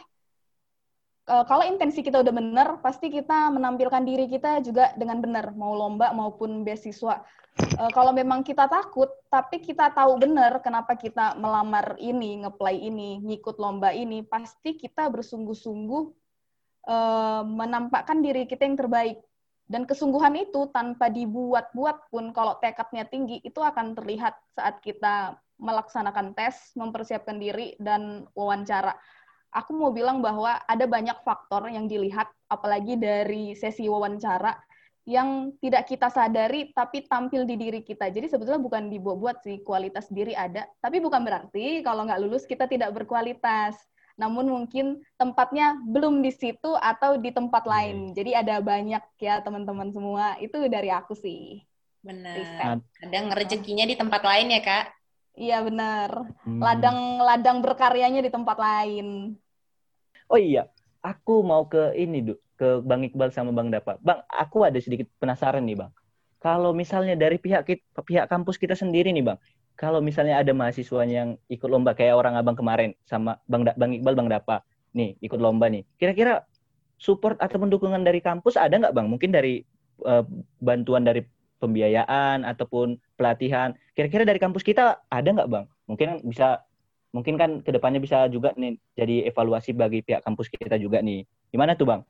eh, kalau intensi kita udah benar, pasti kita menampilkan diri kita juga dengan benar, mau lomba maupun beasiswa. Eh, kalau memang kita takut, tapi kita tahu benar kenapa kita melamar ini, ngeplay ini, ngikut lomba ini, pasti kita bersungguh-sungguh eh, menampakkan diri kita yang terbaik. Dan kesungguhan itu tanpa dibuat-buat pun, kalau tekadnya tinggi, itu akan terlihat saat kita melaksanakan tes, mempersiapkan diri, dan wawancara aku mau bilang bahwa ada banyak faktor yang dilihat, apalagi dari sesi wawancara, yang tidak kita sadari tapi tampil di diri kita. Jadi sebetulnya bukan dibuat-buat sih, kualitas diri ada. Tapi bukan berarti kalau nggak lulus kita tidak berkualitas. Namun mungkin tempatnya belum di situ atau di tempat lain. Jadi ada banyak ya teman-teman semua. Itu dari aku sih. Benar. Kadang rezekinya di tempat lain ya kak. Iya benar. Hmm. Ladang-ladang berkaryanya di tempat lain. Oh iya, aku mau ke ini, Du. Ke Bang Iqbal sama Bang Dapa. Bang, aku ada sedikit penasaran nih, Bang. Kalau misalnya dari pihak kita, pihak kampus kita sendiri nih, Bang. Kalau misalnya ada mahasiswanya yang ikut lomba kayak orang abang kemarin sama Bang da Bang Iqbal, Bang Dapa, nih ikut lomba nih. Kira-kira support atau pendukungan dari kampus ada nggak, Bang? Mungkin dari uh, bantuan dari pembiayaan ataupun pelatihan. Kira-kira dari kampus kita ada nggak bang? Mungkin bisa, mungkin kan ke depannya bisa juga nih jadi evaluasi bagi pihak kampus kita juga nih. Gimana tuh bang?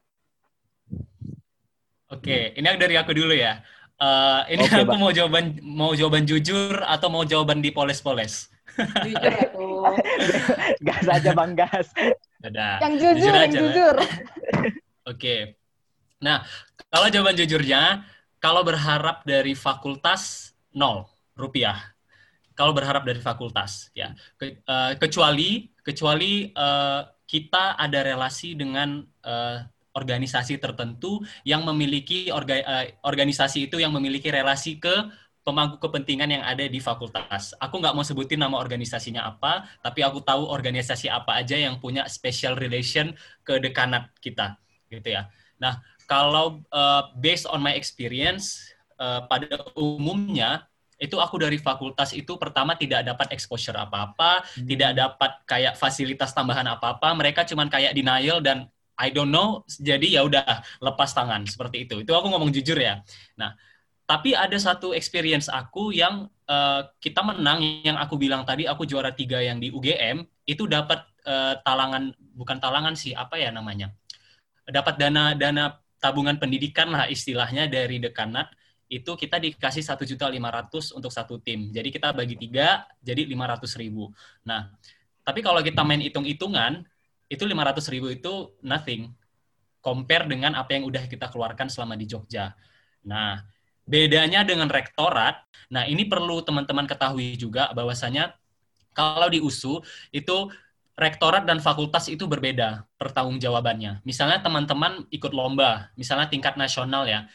Oke, ini dari aku dulu ya. Uh, ini okay, aku bang. mau jawaban mau jawaban jujur atau mau jawaban dipoles-poles? Jujur aku. gas aja bang gas. Dadah. Yang jujur, jujur yang aja, jujur. Oke. Okay. Nah, kalau jawaban jujurnya, kalau berharap dari fakultas nol rupiah. Kalau berharap dari fakultas, ya Ke, uh, kecuali kecuali uh, kita ada relasi dengan uh, organisasi tertentu yang memiliki orga, uh, organisasi itu yang memiliki relasi ke pemangku kepentingan yang ada di fakultas. Aku nggak mau sebutin nama organisasinya apa, tapi aku tahu organisasi apa aja yang punya special relation ke dekanat kita, gitu ya. Nah, kalau uh, based on my experience, uh, pada umumnya itu aku dari fakultas itu pertama tidak dapat exposure apa-apa, hmm. tidak dapat kayak fasilitas tambahan apa-apa, mereka cuman kayak denial dan I don't know, jadi ya udah lepas tangan seperti itu. Itu aku ngomong jujur ya. Nah, tapi ada satu experience aku yang uh, kita menang, yang aku bilang tadi aku juara tiga yang di UGM itu dapat uh, talangan, bukan talangan sih, apa ya namanya? Dapat dana dana tabungan pendidikan lah istilahnya dari dekanat itu kita dikasih satu juta lima ratus untuk satu tim. Jadi kita bagi tiga, jadi lima ratus ribu. Nah, tapi kalau kita main hitung-hitungan, itu lima ratus ribu itu nothing. Compare dengan apa yang udah kita keluarkan selama di Jogja. Nah, bedanya dengan rektorat, nah ini perlu teman-teman ketahui juga bahwasanya kalau di USU itu rektorat dan fakultas itu berbeda pertanggungjawabannya. Misalnya teman-teman ikut lomba, misalnya tingkat nasional ya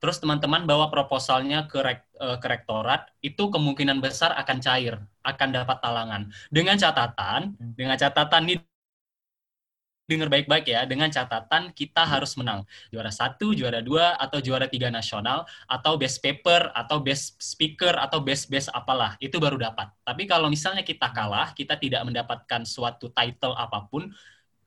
terus teman-teman bawa proposalnya ke, rek, uh, ke rektorat, itu kemungkinan besar akan cair, akan dapat talangan. Dengan catatan, dengan catatan nih dengar baik-baik ya, dengan catatan kita harus menang. Juara satu, juara dua, atau juara tiga nasional, atau best paper, atau best speaker, atau best-best apalah, itu baru dapat. Tapi kalau misalnya kita kalah, kita tidak mendapatkan suatu title apa pun,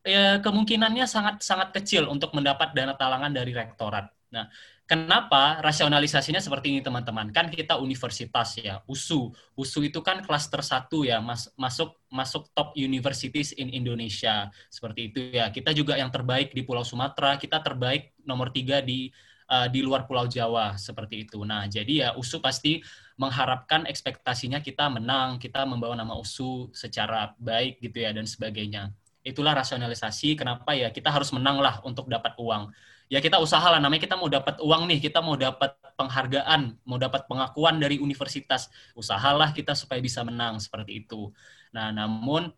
ya kemungkinannya sangat sangat kecil untuk mendapat dana talangan dari rektorat. Nah, Kenapa rasionalisasinya seperti ini teman-teman? Kan kita universitas ya, USU. USU itu kan klaster satu ya, mas, masuk masuk top universities in Indonesia. Seperti itu ya. Kita juga yang terbaik di Pulau Sumatera, kita terbaik nomor tiga di uh, di luar Pulau Jawa seperti itu. Nah, jadi ya USU pasti mengharapkan ekspektasinya kita menang, kita membawa nama USU secara baik gitu ya dan sebagainya. Itulah rasionalisasi kenapa ya kita harus menang lah untuk dapat uang ya kita usaha lah namanya kita mau dapat uang nih kita mau dapat penghargaan mau dapat pengakuan dari universitas. Usahalah kita supaya bisa menang seperti itu. Nah namun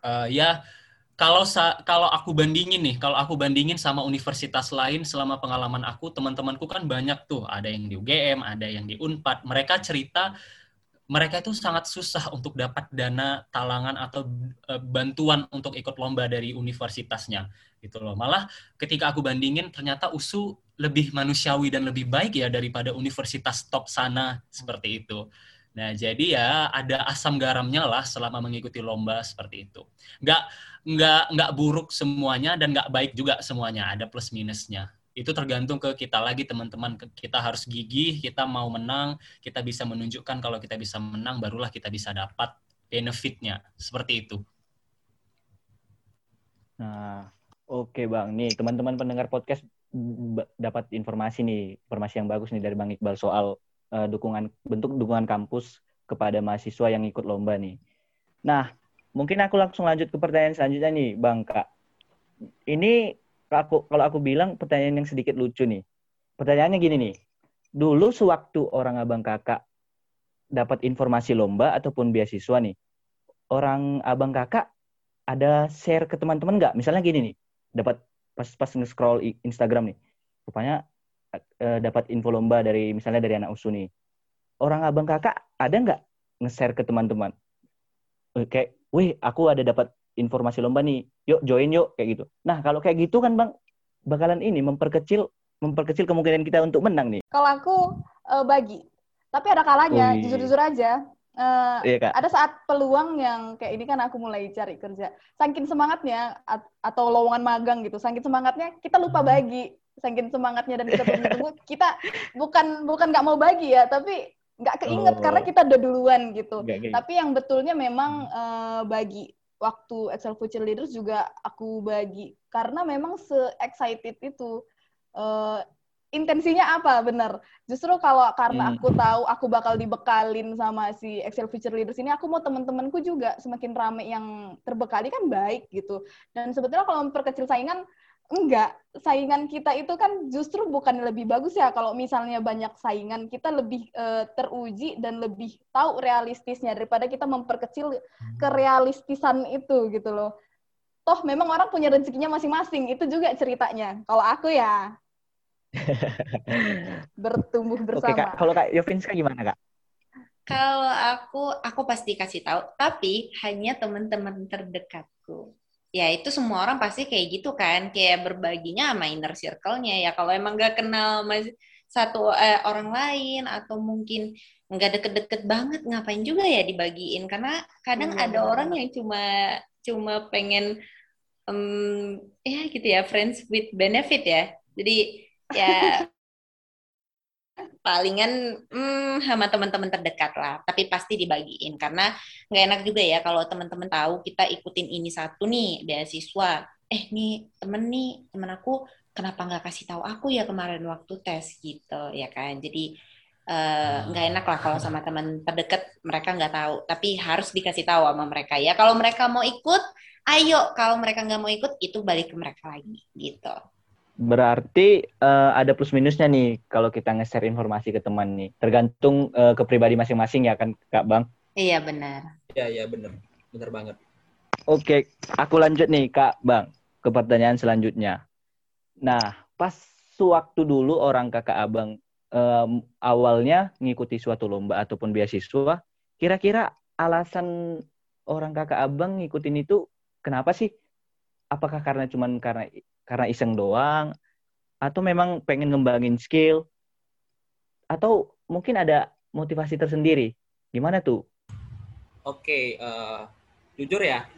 uh, ya kalau kalau aku bandingin nih kalau aku bandingin sama universitas lain selama pengalaman aku teman-temanku kan banyak tuh. Ada yang di UGM ada yang di Unpad. Mereka cerita mereka itu sangat susah untuk dapat dana talangan atau uh, bantuan untuk ikut lomba dari universitasnya gitu loh. Malah ketika aku bandingin ternyata USU lebih manusiawi dan lebih baik ya daripada universitas top sana seperti itu. Nah, jadi ya ada asam garamnya lah selama mengikuti lomba seperti itu. Nggak, nggak, nggak buruk semuanya dan nggak baik juga semuanya. Ada plus minusnya. Itu tergantung ke kita lagi teman-teman. Kita harus gigih, kita mau menang, kita bisa menunjukkan kalau kita bisa menang, barulah kita bisa dapat benefitnya. Seperti itu. Nah, Oke Bang, nih teman-teman pendengar podcast dapat informasi nih, informasi yang bagus nih dari Bang Iqbal soal uh, dukungan bentuk dukungan kampus kepada mahasiswa yang ikut lomba nih. Nah, mungkin aku langsung lanjut ke pertanyaan selanjutnya nih, Bang Kak. Ini aku kalau aku bilang pertanyaan yang sedikit lucu nih. Pertanyaannya gini nih. Dulu sewaktu orang Abang Kakak dapat informasi lomba ataupun beasiswa nih, orang Abang Kakak ada share ke teman-teman nggak? Misalnya gini nih, dapat pas pas nge-scroll Instagram nih rupanya uh, dapat info lomba dari misalnya dari anak usu nih orang abang kakak ada nggak nge-share ke teman-teman eh, kayak, wih aku ada dapat informasi lomba nih, yuk join yuk kayak gitu. Nah kalau kayak gitu kan bang bakalan ini memperkecil memperkecil kemungkinan kita untuk menang nih. Kalau aku uh, bagi, tapi ada kalanya, jujur-jujur aja. Uh, iya, Kak. Ada saat peluang yang kayak ini kan aku mulai cari kerja. Saking semangatnya atau lowongan magang gitu, saking semangatnya kita lupa hmm. bagi. Saking semangatnya dan kita tunggu-tunggu, kita bukan bukan nggak mau bagi ya, tapi nggak keinget oh. karena kita udah duluan gitu. Gak, Tapi yang betulnya memang uh, bagi waktu Excel Future Leaders juga aku bagi. Karena memang se excited itu uh, intensinya apa bener? Justru kalau karena hmm. aku tahu aku bakal dibekalin sama si Excel Future Leaders ini aku mau teman-temanku juga semakin rame yang terbekali kan baik gitu. Dan sebetulnya kalau memperkecil saingan enggak saingan kita itu kan justru bukan lebih bagus ya kalau misalnya banyak saingan kita lebih uh, teruji dan lebih tahu realistisnya daripada kita memperkecil hmm. kerealistisan itu gitu loh toh memang orang punya rezekinya masing-masing itu juga ceritanya kalau aku ya bertumbuh bersama. Oke, Kak. Kalau Kak Yovinska gimana, Kak? Kalau aku, aku pasti kasih tahu, tapi hanya teman-teman terdekatku. Ya itu semua orang pasti kayak gitu kan, kayak berbaginya sama inner circle-nya ya. Kalau emang gak kenal mas satu eh, orang lain atau mungkin nggak deket-deket banget, ngapain juga ya dibagiin? Karena kadang hmm, ada orang yang cuma cuma pengen um, ya gitu ya friends with benefit ya. Jadi ya palingan hmm, sama teman-teman terdekat lah tapi pasti dibagiin. Karena nggak enak juga ya kalau teman-teman tahu kita ikutin ini satu nih beasiswa. Eh nih temen nih temen aku kenapa nggak kasih tahu aku ya kemarin waktu tes gitu ya kan? Jadi eh, nggak uh, enak lah kalau sama teman terdekat mereka nggak tahu. Tapi harus dikasih tahu sama mereka ya. Kalau mereka mau ikut ayo. Kalau mereka nggak mau ikut itu balik ke mereka lagi gitu Berarti uh, ada plus minusnya nih kalau kita nge-share informasi ke teman nih. Tergantung uh, ke pribadi masing-masing ya kan Kak Bang? Iya benar. Iya iya benar. Benar banget. Oke, aku lanjut nih Kak Bang ke pertanyaan selanjutnya. Nah, pas sewaktu dulu orang kakak abang um, awalnya ngikuti suatu lomba ataupun beasiswa, kira-kira alasan orang kakak abang ngikutin itu kenapa sih? Apakah karena cuman karena karena iseng doang atau memang pengen ngembangin skill atau mungkin ada motivasi tersendiri gimana tuh oke uh, jujur ya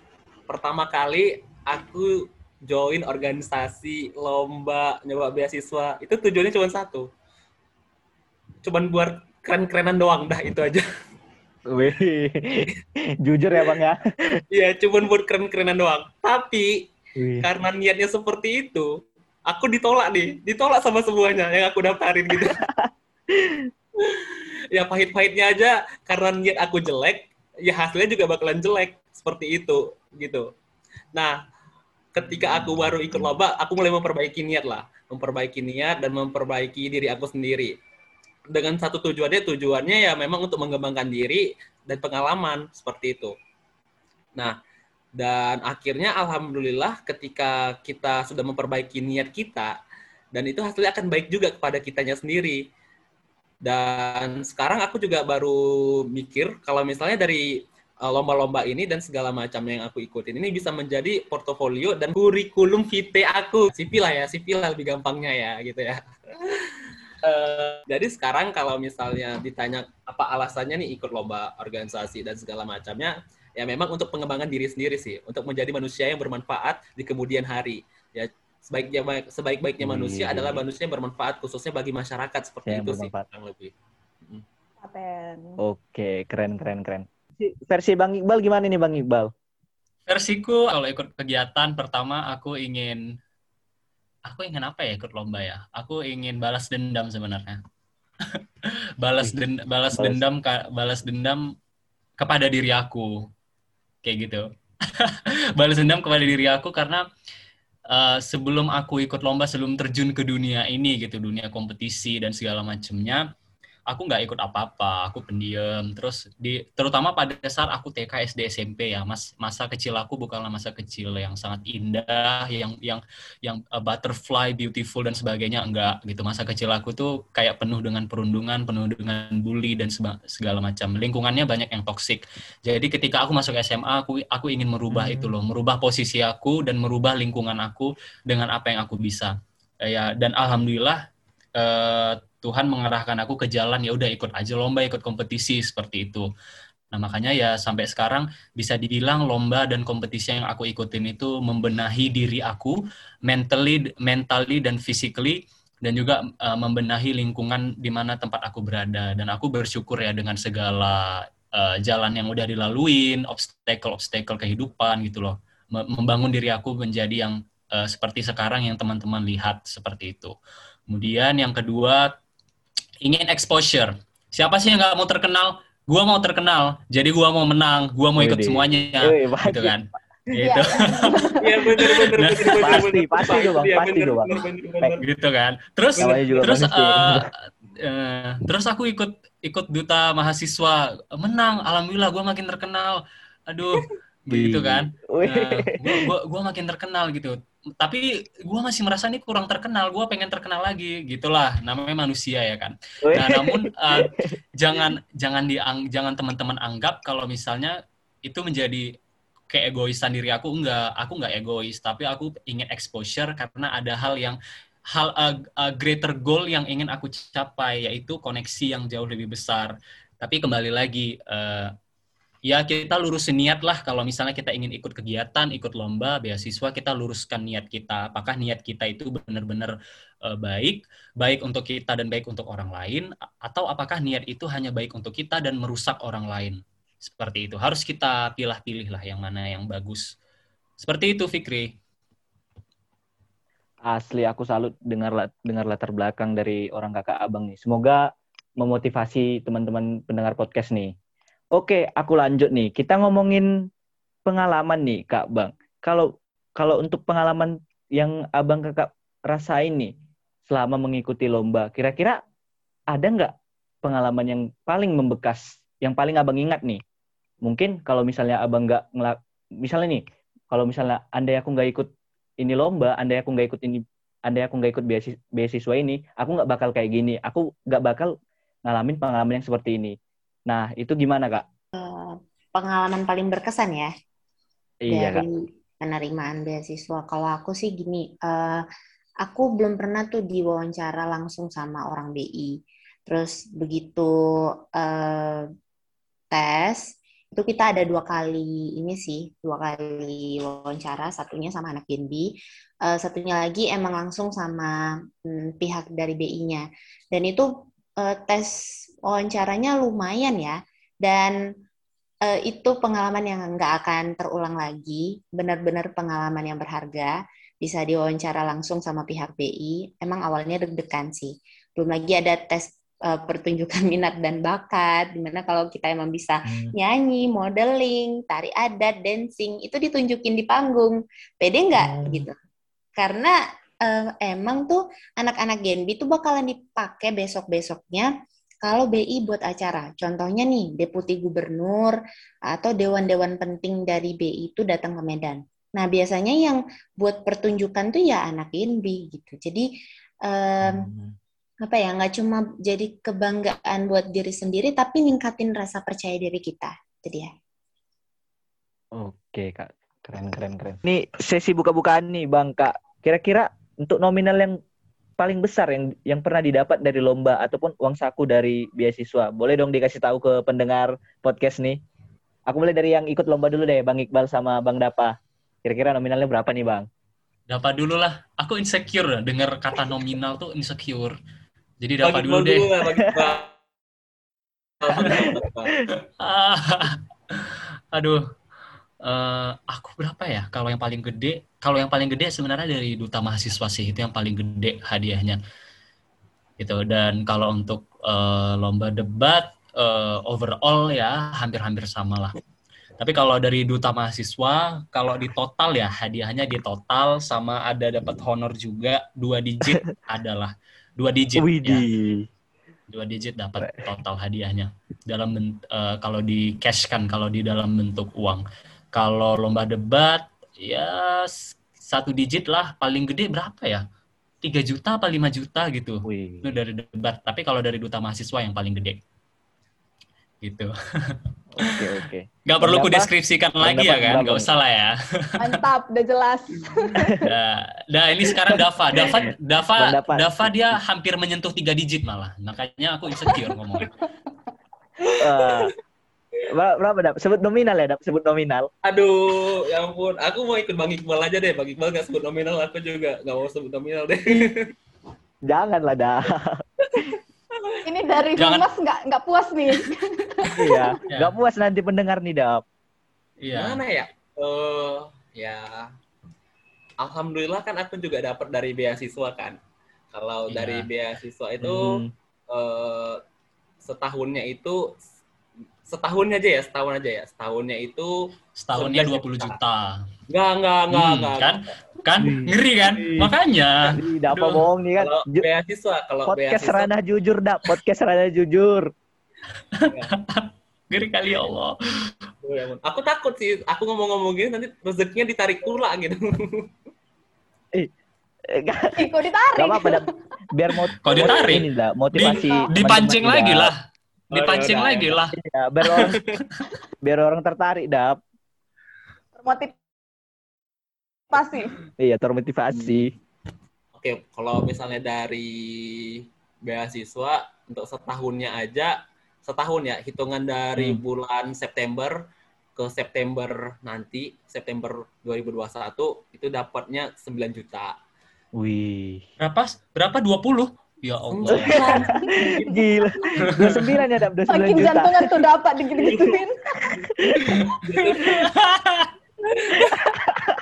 pertama kali aku join organisasi lomba nyoba beasiswa itu tujuannya cuma satu cuman buat keren-kerenan doang dah itu aja Wih, jujur ya bang ya? Iya, cuman buat keren-kerenan doang. Tapi Wih. Karena niatnya seperti itu, aku ditolak nih, ditolak sama semuanya yang aku daftarin gitu. ya pahit-pahitnya aja karena niat aku jelek, ya hasilnya juga bakalan jelek seperti itu gitu. Nah, ketika aku baru ikut lomba, aku mulai memperbaiki niat lah, memperbaiki niat dan memperbaiki diri aku sendiri. Dengan satu tujuannya, tujuannya ya memang untuk mengembangkan diri dan pengalaman seperti itu. Nah, dan akhirnya alhamdulillah ketika kita sudah memperbaiki niat kita dan itu hasilnya akan baik juga kepada kitanya sendiri. Dan sekarang aku juga baru mikir kalau misalnya dari uh, lomba-lomba ini dan segala macam yang aku ikutin ini bisa menjadi portofolio dan kurikulum vitae aku. Sipil lah ya, sipil lah lebih gampangnya ya gitu ya. Uh, jadi sekarang kalau misalnya ditanya apa alasannya nih ikut lomba organisasi dan segala macamnya, ya memang untuk pengembangan diri sendiri sih, untuk menjadi manusia yang bermanfaat di kemudian hari. Ya sebaiknya sebaik-baiknya manusia hmm. adalah manusia yang bermanfaat khususnya bagi masyarakat seperti yang itu bermanfaat. sih lebih. Hmm. Oke, keren keren keren. Versi Bang Iqbal gimana nih Bang Iqbal? Versiku kalau ikut kegiatan pertama aku ingin aku ingin apa ya ikut lomba ya? Aku ingin balas dendam sebenarnya. balas den, balas, balas dendam balas dendam kepada diri aku kayak gitu. Balas dendam kepada diri aku karena uh, sebelum aku ikut lomba sebelum terjun ke dunia ini gitu dunia kompetisi dan segala macamnya aku nggak ikut apa-apa, aku pendiam. Terus di terutama pada saat aku TK, SD, SMP ya, mas masa kecil aku bukanlah masa kecil yang sangat indah, yang yang yang uh, butterfly, beautiful dan sebagainya enggak gitu. Masa kecil aku tuh kayak penuh dengan perundungan, penuh dengan bully dan segala macam. Lingkungannya banyak yang toksik. Jadi ketika aku masuk SMA, aku aku ingin merubah hmm. itu loh, merubah posisi aku dan merubah lingkungan aku dengan apa yang aku bisa. Ya dan alhamdulillah uh, Tuhan mengarahkan aku ke jalan ya udah ikut aja lomba ikut kompetisi seperti itu. Nah makanya ya sampai sekarang bisa dibilang lomba dan kompetisi yang aku ikutin itu membenahi diri aku mentally mentally dan physically dan juga uh, membenahi lingkungan di mana tempat aku berada. Dan aku bersyukur ya dengan segala uh, jalan yang udah dilaluin obstacle obstacle kehidupan gitu loh. Membangun diri aku menjadi yang uh, seperti sekarang yang teman-teman lihat seperti itu. Kemudian yang kedua ingin exposure. Siapa sih yang nggak mau terkenal? Gua mau terkenal, jadi gua mau menang, gua mau ikut semuanya, gitu kan? Gitu. Iya benar benar nah, pasti pasti dong bang, pasti dong bang. Gitu kan. Terus terus uh, uh, terus aku ikut ikut duta mahasiswa menang, alhamdulillah gua makin terkenal. Aduh, gitu kan. Nah, gua, gua gua makin terkenal gitu. Tapi gue masih merasa ini kurang terkenal gue pengen terkenal lagi. Gitulah namanya manusia ya kan. Nah namun uh, jangan jangan diang jangan teman-teman anggap kalau misalnya itu menjadi keegoisan diri aku enggak. Aku enggak egois tapi aku ingin exposure karena ada hal yang hal uh, uh, greater goal yang ingin aku capai yaitu koneksi yang jauh lebih besar. Tapi kembali lagi uh, ya kita lurusin niat lah kalau misalnya kita ingin ikut kegiatan, ikut lomba, beasiswa, kita luruskan niat kita. Apakah niat kita itu benar-benar uh, baik, baik untuk kita dan baik untuk orang lain, atau apakah niat itu hanya baik untuk kita dan merusak orang lain? Seperti itu. Harus kita pilih-pilih lah yang mana yang bagus. Seperti itu, Fikri. Asli aku salut dengar dengar latar belakang dari orang kakak abang nih. Semoga memotivasi teman-teman pendengar podcast nih Oke, aku lanjut nih. Kita ngomongin pengalaman nih, Kak Bang. Kalau kalau untuk pengalaman yang Abang Kakak rasain nih selama mengikuti lomba, kira-kira ada nggak pengalaman yang paling membekas, yang paling Abang ingat nih? Mungkin kalau misalnya Abang nggak ngelak, misalnya nih, kalau misalnya andai aku nggak ikut ini lomba, andai aku nggak ikut ini, andai aku nggak ikut beasiswa ini, aku nggak bakal kayak gini, aku nggak bakal ngalamin pengalaman yang seperti ini Nah, itu gimana, Kak? Uh, pengalaman paling berkesan ya? Iya, dari Kak. penerimaan beasiswa. Kalau aku sih gini, uh, aku belum pernah tuh diwawancara langsung sama orang BI. Terus begitu uh, tes, itu kita ada dua kali ini sih, dua kali wawancara. Satunya sama anak Genbi, uh, satunya lagi emang langsung sama hmm, pihak dari BI-nya. Dan itu uh, tes wawancaranya lumayan ya. Dan uh, itu pengalaman yang nggak akan terulang lagi. Benar-benar pengalaman yang berharga. Bisa diwawancara langsung sama pihak BI emang awalnya deg-degan sih. Belum lagi ada tes uh, pertunjukan minat dan bakat. Di mana kalau kita emang bisa hmm. nyanyi modeling tari adat dancing itu ditunjukin di panggung. Pede nggak? Hmm. gitu. Karena uh, emang tuh anak-anak Genbi tuh bakalan dipakai besok-besoknya kalau BI buat acara. Contohnya nih, deputi gubernur atau dewan-dewan penting dari BI itu datang ke Medan. Nah, biasanya yang buat pertunjukan tuh ya anak Genbi gitu. Jadi um, hmm. apa ya, nggak cuma jadi kebanggaan buat diri sendiri, tapi ningkatin rasa percaya diri kita. Jadi ya. Oke, Kak. Keren, keren, keren. Nih, sesi buka-bukaan nih, Bang, Kak. Kira-kira untuk nominal yang paling besar yang yang pernah didapat dari lomba ataupun uang saku dari beasiswa. Boleh dong dikasih tahu ke pendengar podcast nih. Aku mulai dari yang ikut lomba dulu deh, Bang Iqbal sama Bang Dapa. Kira-kira nominalnya berapa nih, Bang? Dapa dulu lah. Aku insecure dengar kata nominal tuh insecure. Jadi Dapa dulu deh. Dulu lah, Aduh, uh, aku berapa ya? Kalau yang paling gede, kalau yang paling gede sebenarnya dari duta mahasiswa sih itu yang paling gede hadiahnya. Gitu. Dan kalau untuk uh, lomba debat uh, overall ya hampir-hampir sama lah. Tapi kalau dari duta mahasiswa, kalau di total ya hadiahnya di total sama ada dapat honor juga dua digit adalah dua digit Widih. ya. dua digit dapat total hadiahnya dalam eh, kalau di cash kan kalau di dalam bentuk uang kalau lomba debat ya satu digit lah paling gede berapa ya tiga juta apa lima juta gitu Wih. itu dari debat tapi kalau dari duta mahasiswa yang paling gede gitu Oke, oke. nggak perlu ku deskripsikan lagi ya kan nih? usah lah ya Mantap, udah jelas. Nah, nah ini sekarang Dava. Dava, Dava, Dava. Dava dia hampir menyentuh tiga digit malah. Makanya aku insecure ngomong. Ber- berapa dap? Sebut nominal ya, dap? Sebut nominal. Aduh, ya ampun. Aku mau ikut Bang Iqbal aja deh. Bang Iqbal nggak sebut nominal, aku juga nggak mau sebut nominal deh. Janganlah dah. Ini dari Jangan- Humas nggak nggak puas nih. iya. Ya. Nggak puas nanti pendengar nih, dap. Iya. Mana ya? Eh, ya. Alhamdulillah kan aku juga dapat dari beasiswa kan. Kalau Iya. dari beasiswa itu Hmm. eh, setahunnya itu setahunnya aja ya, setahun aja ya. Setahunnya itu Setahunnya 11 20 juta. enggak enggak enggak Hmm, enggak. kan? Kan ngeri kan? Ih. Makanya. Dap apa bohong nih kan? Kalau beasiswa, kalau podcast beasiswa ranah jujur, dap. Podcast ranah jujur. Ngeri kali ya Allah. Aku takut sih, aku ngomong-ngomong gini nanti rezekinya ditarik pula gitu. Eh, nggak- Ih, Kok ditarik? nggak apa-apa. Biar mau Kok ditarik? Ini. Di, Motivasi. dipancing teman-teman lagi lah. Dipancing Oh, ya udah, lagi ya. lah. Iya, biar orang biar orang tertarik, dap. Motivasi. Iya, termotivasi. Oke, kalau misalnya dari beasiswa untuk setahunnya aja, setahun ya, hitungan dari Hmm. bulan September ke September nanti, September 2021, itu dapatnya 9 juta. Wih. Berapa? Berapa? 20? Ya Allah. Gila. 29 ya, dap. 29 Makin juta. jantungan tuh dapat digitu-gituin.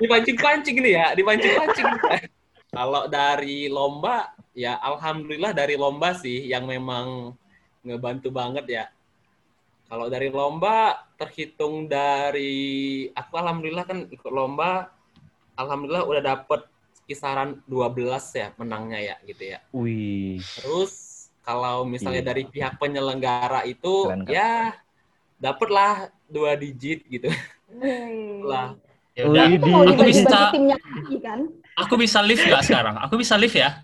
Dipancing-pancing ini ya, dipancing-pancing. Kalau dari lomba, ya alhamdulillah dari lomba sih yang memang ngebantu banget ya. Kalau dari lomba terhitung dari aku alhamdulillah kan ikut lomba, alhamdulillah udah dapet kisaran 12 ya menangnya ya gitu ya. Wih. Terus kalau misalnya Iya. dari pihak penyelenggara itu Keren, keren. ya dapet lah dua digit gitu lah. Ya udah. Aku bisa- timnya lagi kan? Aku bisa live nggak sekarang? Aku bisa live ya?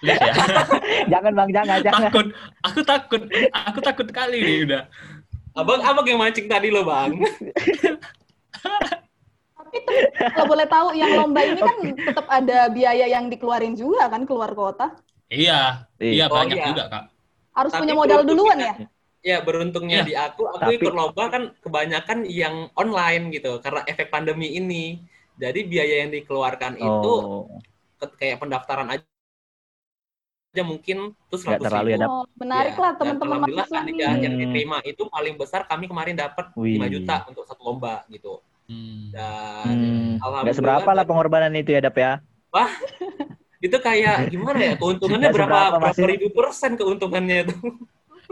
Live ya? Jangan Bang, jangan, jangan. takut. Aku takut. Aku takut kali nih udah. Abang abang yang mancing tadi loh bang. Kalau boleh tahu yang lomba ini kan tetap ada biaya yang dikeluarin juga kan keluar kota. Iya, iya Iya. Oh, banyak iya. juga kak. Harus Tapi punya modal duluan ya. Ya beruntungnya Iya. di aku, aku Tapi- ikut lomba kan kebanyakan yang online gitu karena efek pandemi ini. Jadi biaya yang dikeluarkan itu Oh, ke- kayak pendaftaran aja aja mungkin tuh Nggak 100 terlalu ya, ribu. Dap. Oh, menarik Ya, lah teman-teman mahasiswa nih. yang diterima itu paling besar kami kemarin dapat. 5 juta untuk satu lomba gitu. Hmm. Dan hmm, alhamdulillah nggak seberapa lah pengorbanan itu ya, Dap ya. itu kayak gimana ya keuntungannya Nggak berapa berapa masih- ribu persen keuntungannya itu.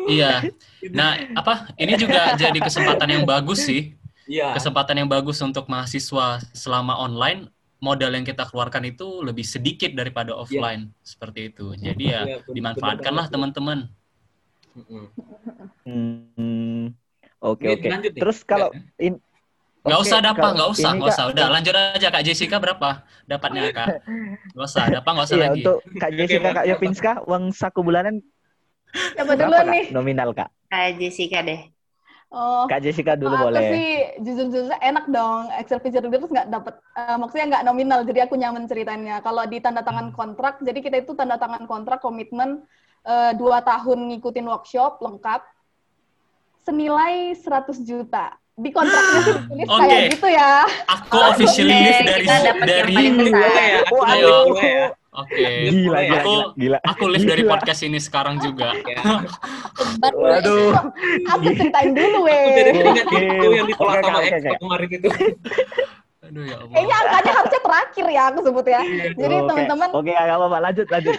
Iya. Nah, apa? Ini juga jadi kesempatan yang bagus sih. Iya. Kesempatan yang bagus untuk mahasiswa selama online. Modal yang kita keluarkan itu lebih sedikit daripada offline seperti itu. Jadi ya Iya, bener- dimanfaatkanlah teman-teman. Hmm, oke oke. Terus kalau in, Nggak oke, usah dapat, nggak usah, nggak Kak, usah. Udah lanjut aja Kak Jessica berapa dapatnya Kak? Nggak usah, dapat nggak usah Iya, lagi. untuk Kak Jessica. Kak Yopinska, uang saku bulanan berapa duluan Kak? nih? Nominal Kak. Kayak Jessica deh. Oh, Kak Jessica dulu aku boleh. sih jujur-jujur enak dong. Excel feature terus nggak dapat, eh, maksudnya nggak nominal, jadi aku nyaman ceritanya. Kalau di tanda tangan kontrak, jadi kita itu tanda tangan kontrak komitmen eh, dua tahun ngikutin workshop lengkap senilai 100 juta. Di kontraknya sih ditulis Oke. kayak gitu ya. Aku officially Oke, live dari dari ya, aku boleh ya. Oke. Gila, gila, Aku gila, gila. aku live dari Gila. podcast ini sekarang juga. Waduh. Aku ceritain dulu, Aku jadi weh. ingat itu yang ditolak sama Expo oke. kemarin itu. Aduh ya Allah. Kayaknya angkanya harusnya terakhir ya aku sebut ya. Jadi Oke, teman-teman Oke, nggak apa-apa. Lanjut, lanjut.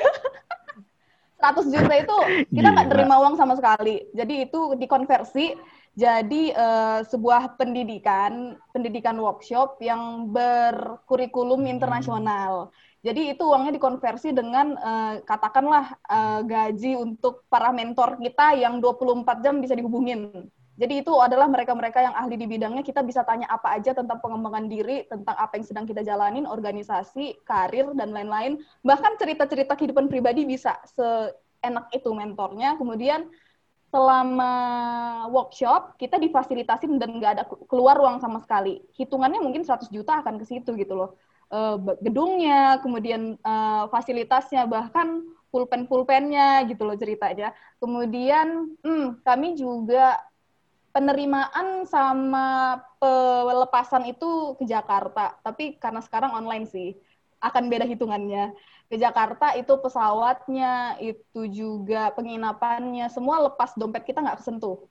100 juta itu kita nggak terima uang sama sekali. Jadi itu dikonversi jadi eh, sebuah pendidikan, pendidikan workshop yang berkurikulum internasional. Jadi itu uangnya dikonversi dengan uh, katakanlah uh, gaji untuk para mentor kita yang 24 jam bisa dihubungin. Jadi itu adalah mereka-mereka yang ahli di bidangnya, kita bisa tanya apa aja tentang pengembangan diri, tentang apa yang sedang kita jalanin, organisasi, karir, dan lain-lain. Bahkan cerita-cerita kehidupan pribadi bisa seenak itu mentornya. Kemudian selama workshop, kita difasilitasin dan nggak ada keluar uang sama sekali. Hitungannya mungkin 100 juta akan ke situ gitu loh uh, gedungnya, kemudian uh, fasilitasnya, bahkan pulpen-pulpennya gitu loh ceritanya. Kemudian hmm, kami juga penerimaan sama pelepasan itu ke Jakarta, tapi karena sekarang online sih akan beda hitungannya. Ke Jakarta itu pesawatnya, itu juga penginapannya, semua lepas dompet kita nggak kesentuh.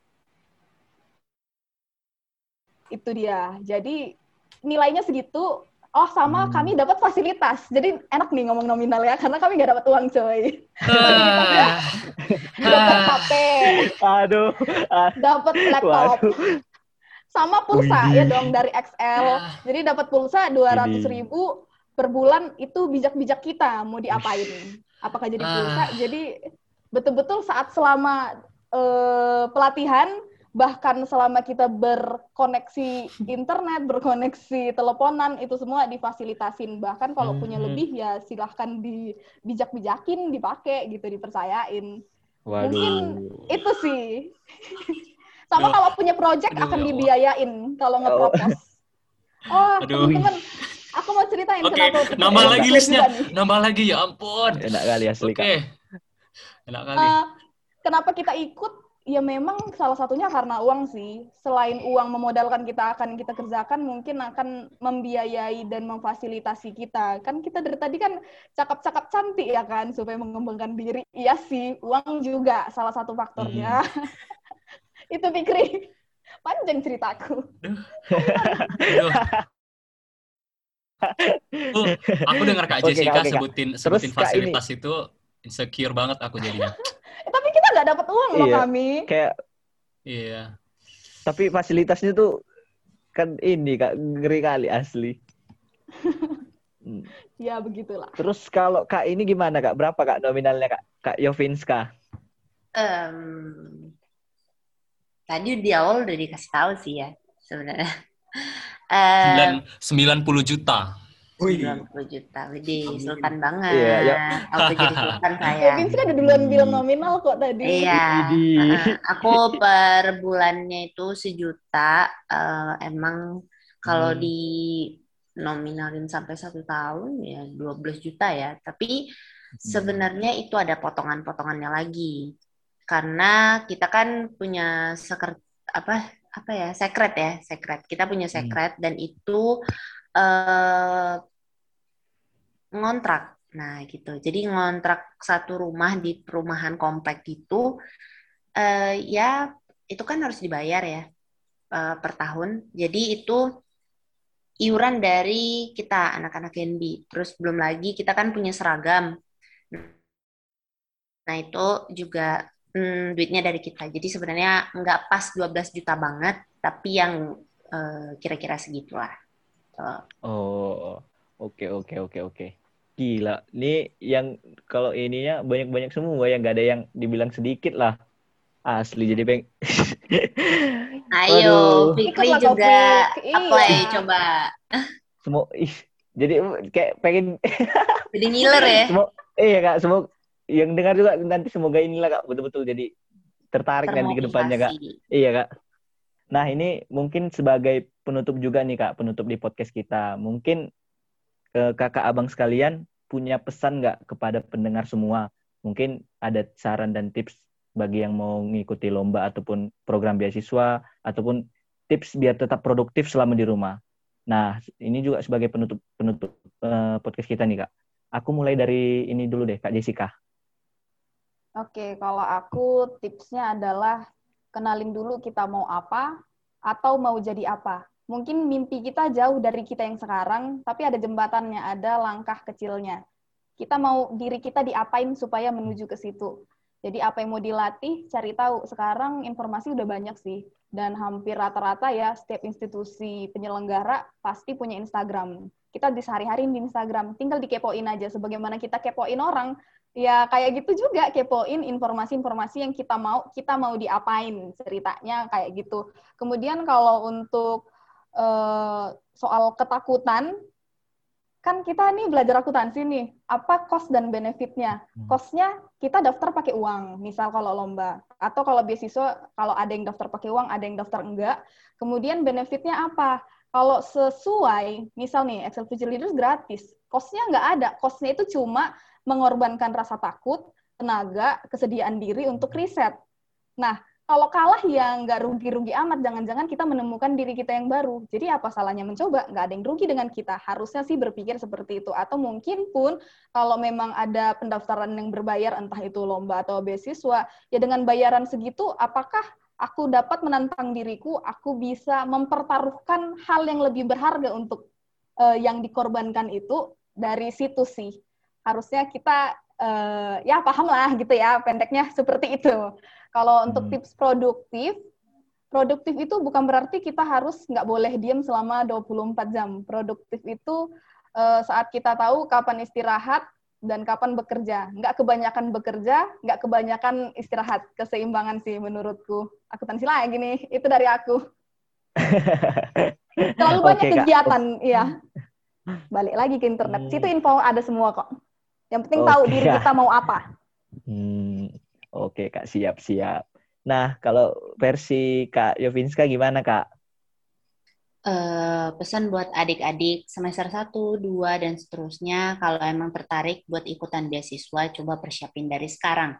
Itu dia. Jadi nilainya segitu, Oh sama hmm. kami dapat fasilitas, jadi enak nih ngomong nominal ya, karena kami nggak dapat uang coy. Ah. dapat HP, aduh, dapat laptop, sama pulsa Wih. ya dong dari XL. Ah. Jadi dapat pulsa dua ratus ribu per bulan itu bijak-bijak kita mau diapain? Apakah jadi pulsa? Ah. Jadi betul-betul saat selama uh, pelatihan bahkan selama kita berkoneksi internet, berkoneksi teleponan itu semua difasilitasin. Bahkan kalau hmm. punya lebih ya silahkan dibijak-bijakin, dipakai gitu, dipercayain. Waduh. Mungkin itu sih. Sama kalau punya project Aduh, akan ya dibiayain kalau ngepropos. Oh, oh teman-teman, aku mau ceritain okay. kenapa. Nambah lagi listnya, nambah lagi ya ampun. Enak kali asli Oke. Okay. Enak kali. Uh, kenapa kita ikut? ya memang salah satunya karena uang sih. Selain uang memodalkan kita akan kita kerjakan, mungkin akan membiayai dan memfasilitasi kita. Kan kita dari tadi kan cakap-cakap cantik ya kan, supaya mengembangkan diri. Iya sih, uang juga salah satu faktornya. Hmm. Itu Fikri. Panjang ceritaku. Tuh, aku dengar Kak Jessica okay, sebutin sebutin fasilitas ini. itu insecure banget aku jadinya. Tapi kita nggak dapat uang loh iya, kami. Kayak Iya. Tapi fasilitasnya tuh kan ini kak ngeri kali asli. hmm. Ya begitulah. Terus kalau kak ini gimana kak? Berapa kak nominalnya kak? Kak Yovinska? Um, tadi di awal udah dikasih tahu sih ya sebenarnya. Uh, 90 juta. 90 juta. Widih, sultan banget. Iya, ya. Aku jadi sultan saya. Vince kan udah duluan bilang nominal kok tadi. Iya. Uh, aku per bulannya itu sejuta. Uh, emang kalau hmm. di nominalin sampai satu tahun ya 12 juta ya. Tapi hmm. sebenarnya itu ada potongan-potongannya lagi. Karena kita kan punya sekret apa apa ya secret ya secret kita punya hmm. secret hmm. dan itu uh, ngontrak. Nah, gitu. Jadi ngontrak satu rumah di perumahan komplek itu uh, ya itu kan harus dibayar ya uh, per tahun. Jadi itu iuran dari kita anak-anak NB. Terus belum lagi kita kan punya seragam. Nah, itu juga hmm, duitnya dari kita. Jadi sebenarnya nggak pas 12 juta banget, tapi yang uh, kira-kira segitulah. Oh, oke oke oke oke. Gila, ini yang kalau ininya banyak-banyak semua yang nggak ada yang dibilang sedikit lah. Asli jadi peng. Ayo, Fikri juga apply iya. coba. Semua ih, jadi kayak pengen jadi ngiler ya. Semua iya Kak, semua yang dengar juga nanti semoga inilah Kak betul-betul jadi tertarik nanti ke depannya Kak. Iya Kak. Nah, ini mungkin sebagai penutup juga nih Kak, penutup di podcast kita. Mungkin eh, kakak abang sekalian punya pesan nggak kepada pendengar semua? Mungkin ada saran dan tips bagi yang mau mengikuti lomba ataupun program beasiswa ataupun tips biar tetap produktif selama di rumah. Nah, ini juga sebagai penutup penutup uh, podcast kita nih, Kak. Aku mulai dari ini dulu deh, Kak Jessica. Oke, kalau aku tipsnya adalah kenalin dulu kita mau apa atau mau jadi apa mungkin mimpi kita jauh dari kita yang sekarang, tapi ada jembatannya, ada langkah kecilnya. Kita mau diri kita diapain supaya menuju ke situ. Jadi apa yang mau dilatih, cari tahu. Sekarang informasi udah banyak sih. Dan hampir rata-rata ya, setiap institusi penyelenggara pasti punya Instagram. Kita di sehari-hari di Instagram, tinggal dikepoin aja. Sebagaimana kita kepoin orang, ya kayak gitu juga kepoin informasi-informasi yang kita mau, kita mau diapain ceritanya kayak gitu. Kemudian kalau untuk uh, soal ketakutan, kan kita nih belajar akuntansi nih, apa cost dan benefitnya? Hmm. Costnya kita daftar pakai uang, misal kalau lomba, atau kalau beasiswa kalau ada yang daftar pakai uang, ada yang daftar enggak. Kemudian benefitnya apa? Kalau sesuai, misal nih Excel Future Leaders gratis, costnya nggak ada, costnya itu cuma mengorbankan rasa takut, tenaga, kesediaan diri untuk riset. Nah, kalau kalah ya nggak rugi-rugi amat, jangan-jangan kita menemukan diri kita yang baru. Jadi apa salahnya mencoba? Nggak ada yang rugi dengan kita. Harusnya sih berpikir seperti itu. Atau mungkin pun kalau memang ada pendaftaran yang berbayar, entah itu lomba atau beasiswa, ya dengan bayaran segitu, apakah aku dapat menantang diriku, aku bisa mempertaruhkan hal yang lebih berharga untuk uh, yang dikorbankan itu dari situ sih. Harusnya kita uh, ya paham lah gitu ya, pendeknya seperti itu. Kalau untuk hmm. tips produktif, produktif itu bukan berarti kita harus nggak boleh diam selama 24 jam. Produktif itu uh, saat kita tahu kapan istirahat dan kapan bekerja. Nggak kebanyakan bekerja, nggak kebanyakan istirahat. Keseimbangan sih menurutku. Aku tansi lah gini, itu dari aku. Terlalu banyak okay, kegiatan, iya. Balik lagi ke internet. Hmm. Situ info ada semua kok. Yang penting okay, tahu diri kita mau apa. Hmm. Oke, Kak, siap-siap. Nah, kalau versi Kak Yovinska gimana, Kak? Uh, pesan buat adik-adik semester 1, 2, dan seterusnya, kalau emang tertarik buat ikutan beasiswa, coba persiapin dari sekarang.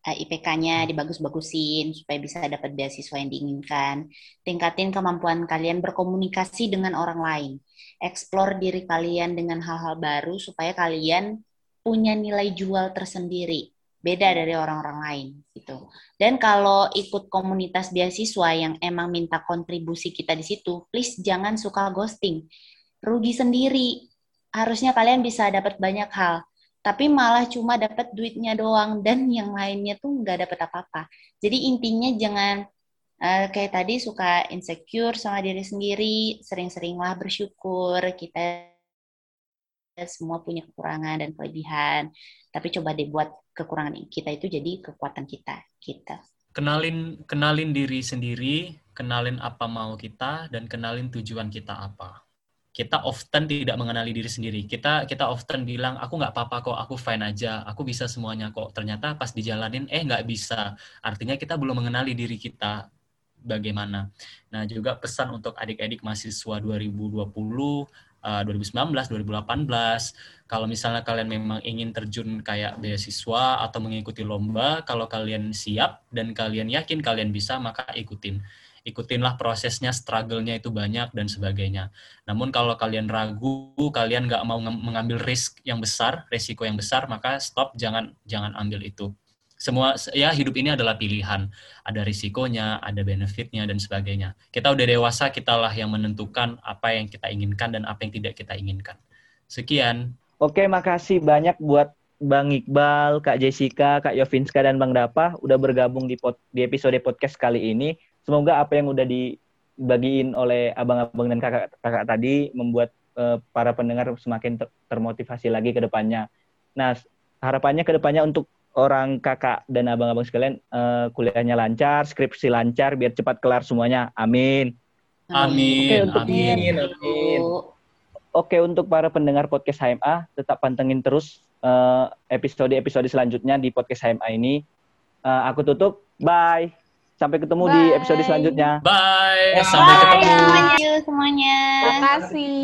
Uh, eh, IPK-nya dibagus-bagusin supaya bisa dapat beasiswa yang diinginkan. Tingkatin kemampuan kalian berkomunikasi dengan orang lain. Explore diri kalian dengan hal-hal baru supaya kalian punya nilai jual tersendiri beda dari orang-orang lain gitu. Dan kalau ikut komunitas beasiswa yang emang minta kontribusi kita di situ, please jangan suka ghosting. Rugi sendiri. Harusnya kalian bisa dapat banyak hal, tapi malah cuma dapat duitnya doang dan yang lainnya tuh nggak dapat apa-apa. Jadi intinya jangan uh, kayak tadi suka insecure sama diri sendiri, sering-seringlah bersyukur kita semua punya kekurangan dan kelebihan. Tapi coba deh buat kekurangan kita itu jadi kekuatan kita. Kita. Kenalin kenalin diri sendiri, kenalin apa mau kita dan kenalin tujuan kita apa. Kita often tidak mengenali diri sendiri. Kita kita often bilang aku nggak apa-apa kok, aku fine aja, aku bisa semuanya kok. Ternyata pas dijalanin eh nggak bisa. Artinya kita belum mengenali diri kita bagaimana. Nah, juga pesan untuk adik-adik mahasiswa 2020 uh, 2019, 2018. Kalau misalnya kalian memang ingin terjun kayak beasiswa atau mengikuti lomba, kalau kalian siap dan kalian yakin kalian bisa, maka ikutin. Ikutinlah prosesnya, struggle-nya itu banyak dan sebagainya. Namun kalau kalian ragu, kalian nggak mau mengambil risk yang besar, resiko yang besar, maka stop, jangan jangan ambil itu semua ya hidup ini adalah pilihan ada risikonya ada benefitnya dan sebagainya kita udah dewasa kitalah yang menentukan apa yang kita inginkan dan apa yang tidak kita inginkan sekian oke makasih banyak buat Bang Iqbal, Kak Jessica, Kak Yovinska, dan Bang Dapa udah bergabung di, pod, di episode podcast kali ini. Semoga apa yang udah dibagiin oleh abang-abang dan kakak-kakak tadi membuat uh, para pendengar semakin ter termotivasi lagi ke depannya. Nah, harapannya ke depannya untuk orang kakak dan abang-abang sekalian uh, kuliahnya lancar, skripsi lancar, biar cepat kelar semuanya. Amin. Amin. Oke, untuk amin. amin. Oke, untuk para pendengar podcast HMA, tetap pantengin terus eh, episode-episode uh, selanjutnya di podcast HMA ini. Uh, aku tutup. Bye. Sampai ketemu Bye. di episode selanjutnya. Bye. Sampai Bye. ketemu. Bye semuanya. Terima kasih.